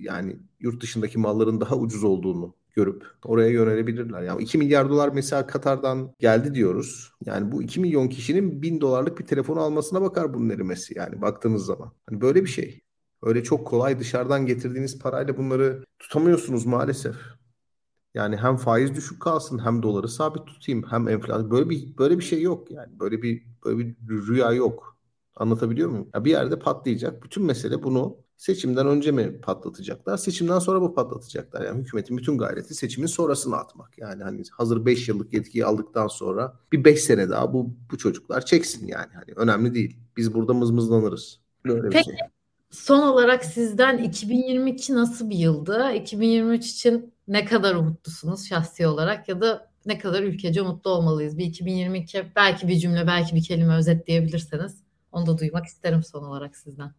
yani yurt dışındaki malların daha ucuz olduğunu görüp oraya yönelebilirler. Yani 2 milyar dolar mesela Katar'dan geldi diyoruz. Yani bu 2 milyon kişinin 1000 dolarlık bir telefon almasına bakar bunun erimesi yani baktığınız zaman. Hani böyle bir şey. Öyle çok kolay dışarıdan getirdiğiniz parayla bunları tutamıyorsunuz maalesef. Yani hem faiz düşük kalsın hem doları sabit tutayım hem enflasyon böyle bir böyle bir şey yok yani. Böyle bir böyle bir rüya yok. Anlatabiliyor muyum? Ya bir yerde patlayacak. Bütün mesele bunu seçimden önce mi patlatacaklar? Seçimden sonra mı patlatacaklar? Yani hükümetin bütün gayreti seçimin sonrasına atmak. Yani hani hazır 5 yıllık yetkiyi aldıktan sonra bir 5 sene daha bu bu çocuklar çeksin yani. Hani önemli değil. Biz burada mızmızlanırız. Böyle Peki şey. son olarak sizden 2022 nasıl bir yıldı? 2023 için ne kadar umutlusunuz şahsi olarak ya da ne kadar ülkece mutlu olmalıyız? Bir 2022 belki bir cümle belki bir kelime özetleyebilirseniz onu da duymak isterim son olarak sizden.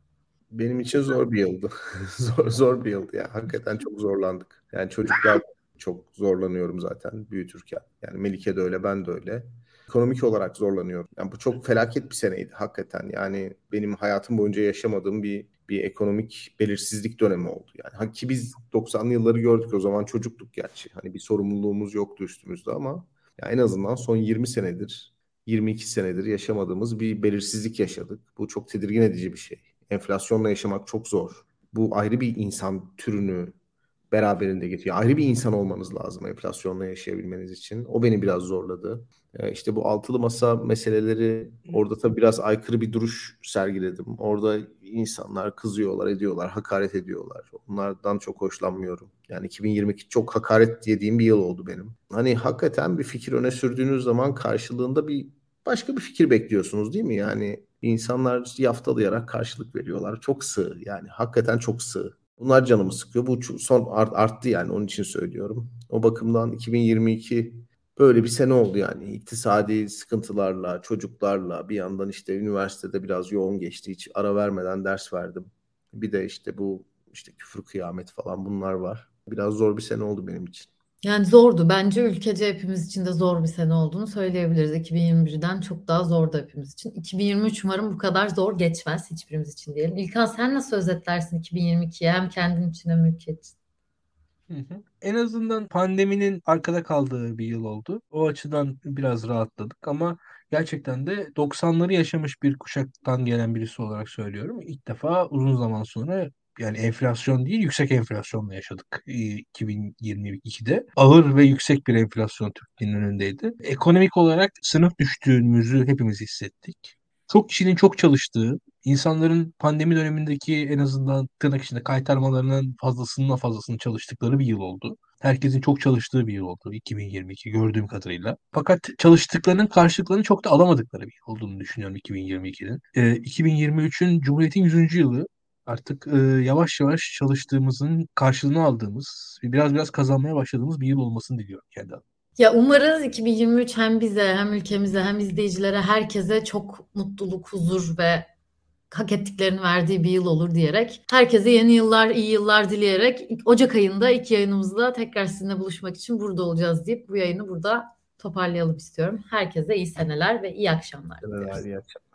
Benim için zor bir yıldı. zor, zor bir yıldı ya. Hakikaten çok zorlandık. Yani çocuklar çok zorlanıyorum zaten büyütürken. Yani Melike de öyle, ben de öyle. Ekonomik olarak zorlanıyorum. Yani bu çok felaket bir seneydi hakikaten. Yani benim hayatım boyunca yaşamadığım bir bir ekonomik belirsizlik dönemi oldu. Yani ki biz 90'lı yılları gördük o zaman çocuktuk gerçi. Hani bir sorumluluğumuz yoktu üstümüzde ama ya en azından son 20 senedir 22 senedir yaşamadığımız bir belirsizlik yaşadık. Bu çok tedirgin edici bir şey. Enflasyonla yaşamak çok zor. Bu ayrı bir insan türünü beraberinde getiriyor. Ayrı bir insan olmanız lazım enflasyonla yaşayabilmeniz için. O beni biraz zorladı. Ee, işte bu altılı masa meseleleri orada tabii biraz aykırı bir duruş sergiledim. Orada insanlar kızıyorlar, ediyorlar, hakaret ediyorlar. Onlardan çok hoşlanmıyorum. Yani 2022 çok hakaret yediğim bir yıl oldu benim. Hani hakikaten bir fikir öne sürdüğünüz zaman karşılığında bir başka bir fikir bekliyorsunuz değil mi? Yani insanlar yaftalayarak karşılık veriyorlar. Çok sığ yani hakikaten çok sığ. Bunlar canımı sıkıyor. Bu son art, arttı yani onun için söylüyorum. O bakımdan 2022 böyle bir sene oldu yani. İktisadi sıkıntılarla, çocuklarla bir yandan işte üniversitede biraz yoğun geçti. Hiç ara vermeden ders verdim. Bir de işte bu işte küfür kıyamet falan bunlar var. Biraz zor bir sene oldu benim için. Yani zordu. Bence ülkece hepimiz için de zor bir sene olduğunu söyleyebiliriz. 2021'den çok daha zordu hepimiz için. 2023 umarım bu kadar zor geçmez hiçbirimiz için diyelim. İlkan sen nasıl özetlersin 2022'yi hem kendin için hem ülke için? En azından pandeminin arkada kaldığı bir yıl oldu. O açıdan biraz rahatladık ama gerçekten de 90'ları yaşamış bir kuşaktan gelen birisi olarak söylüyorum. İlk defa uzun zaman sonra yani enflasyon değil yüksek enflasyonla yaşadık 2022'de. Ağır ve yüksek bir enflasyon Türkiye'nin önündeydi. Ekonomik olarak sınıf düştüğümüzü hepimiz hissettik. Çok kişinin çok çalıştığı, insanların pandemi dönemindeki en azından tırnak içinde kaytarmalarının fazlasından fazlasını çalıştıkları bir yıl oldu. Herkesin çok çalıştığı bir yıl oldu 2022 gördüğüm kadarıyla. Fakat çalıştıklarının karşılıklarını çok da alamadıkları bir yıl olduğunu düşünüyorum 2022'nin. Ee, 2023'ün Cumhuriyet'in 100. yılı artık e, yavaş yavaş çalıştığımızın karşılığını aldığımız, biraz biraz kazanmaya başladığımız bir yıl olmasını diliyorum kendi adıma. Ya umarız 2023 hem bize hem ülkemize hem izleyicilere herkese çok mutluluk, huzur ve hak ettiklerini verdiği bir yıl olur diyerek herkese yeni yıllar, iyi yıllar dileyerek Ocak ayında ilk yayınımızda tekrar sizinle buluşmak için burada olacağız deyip bu yayını burada toparlayalım istiyorum. Herkese iyi seneler ve iyi akşamlar. Seneler, iyi akşamlar.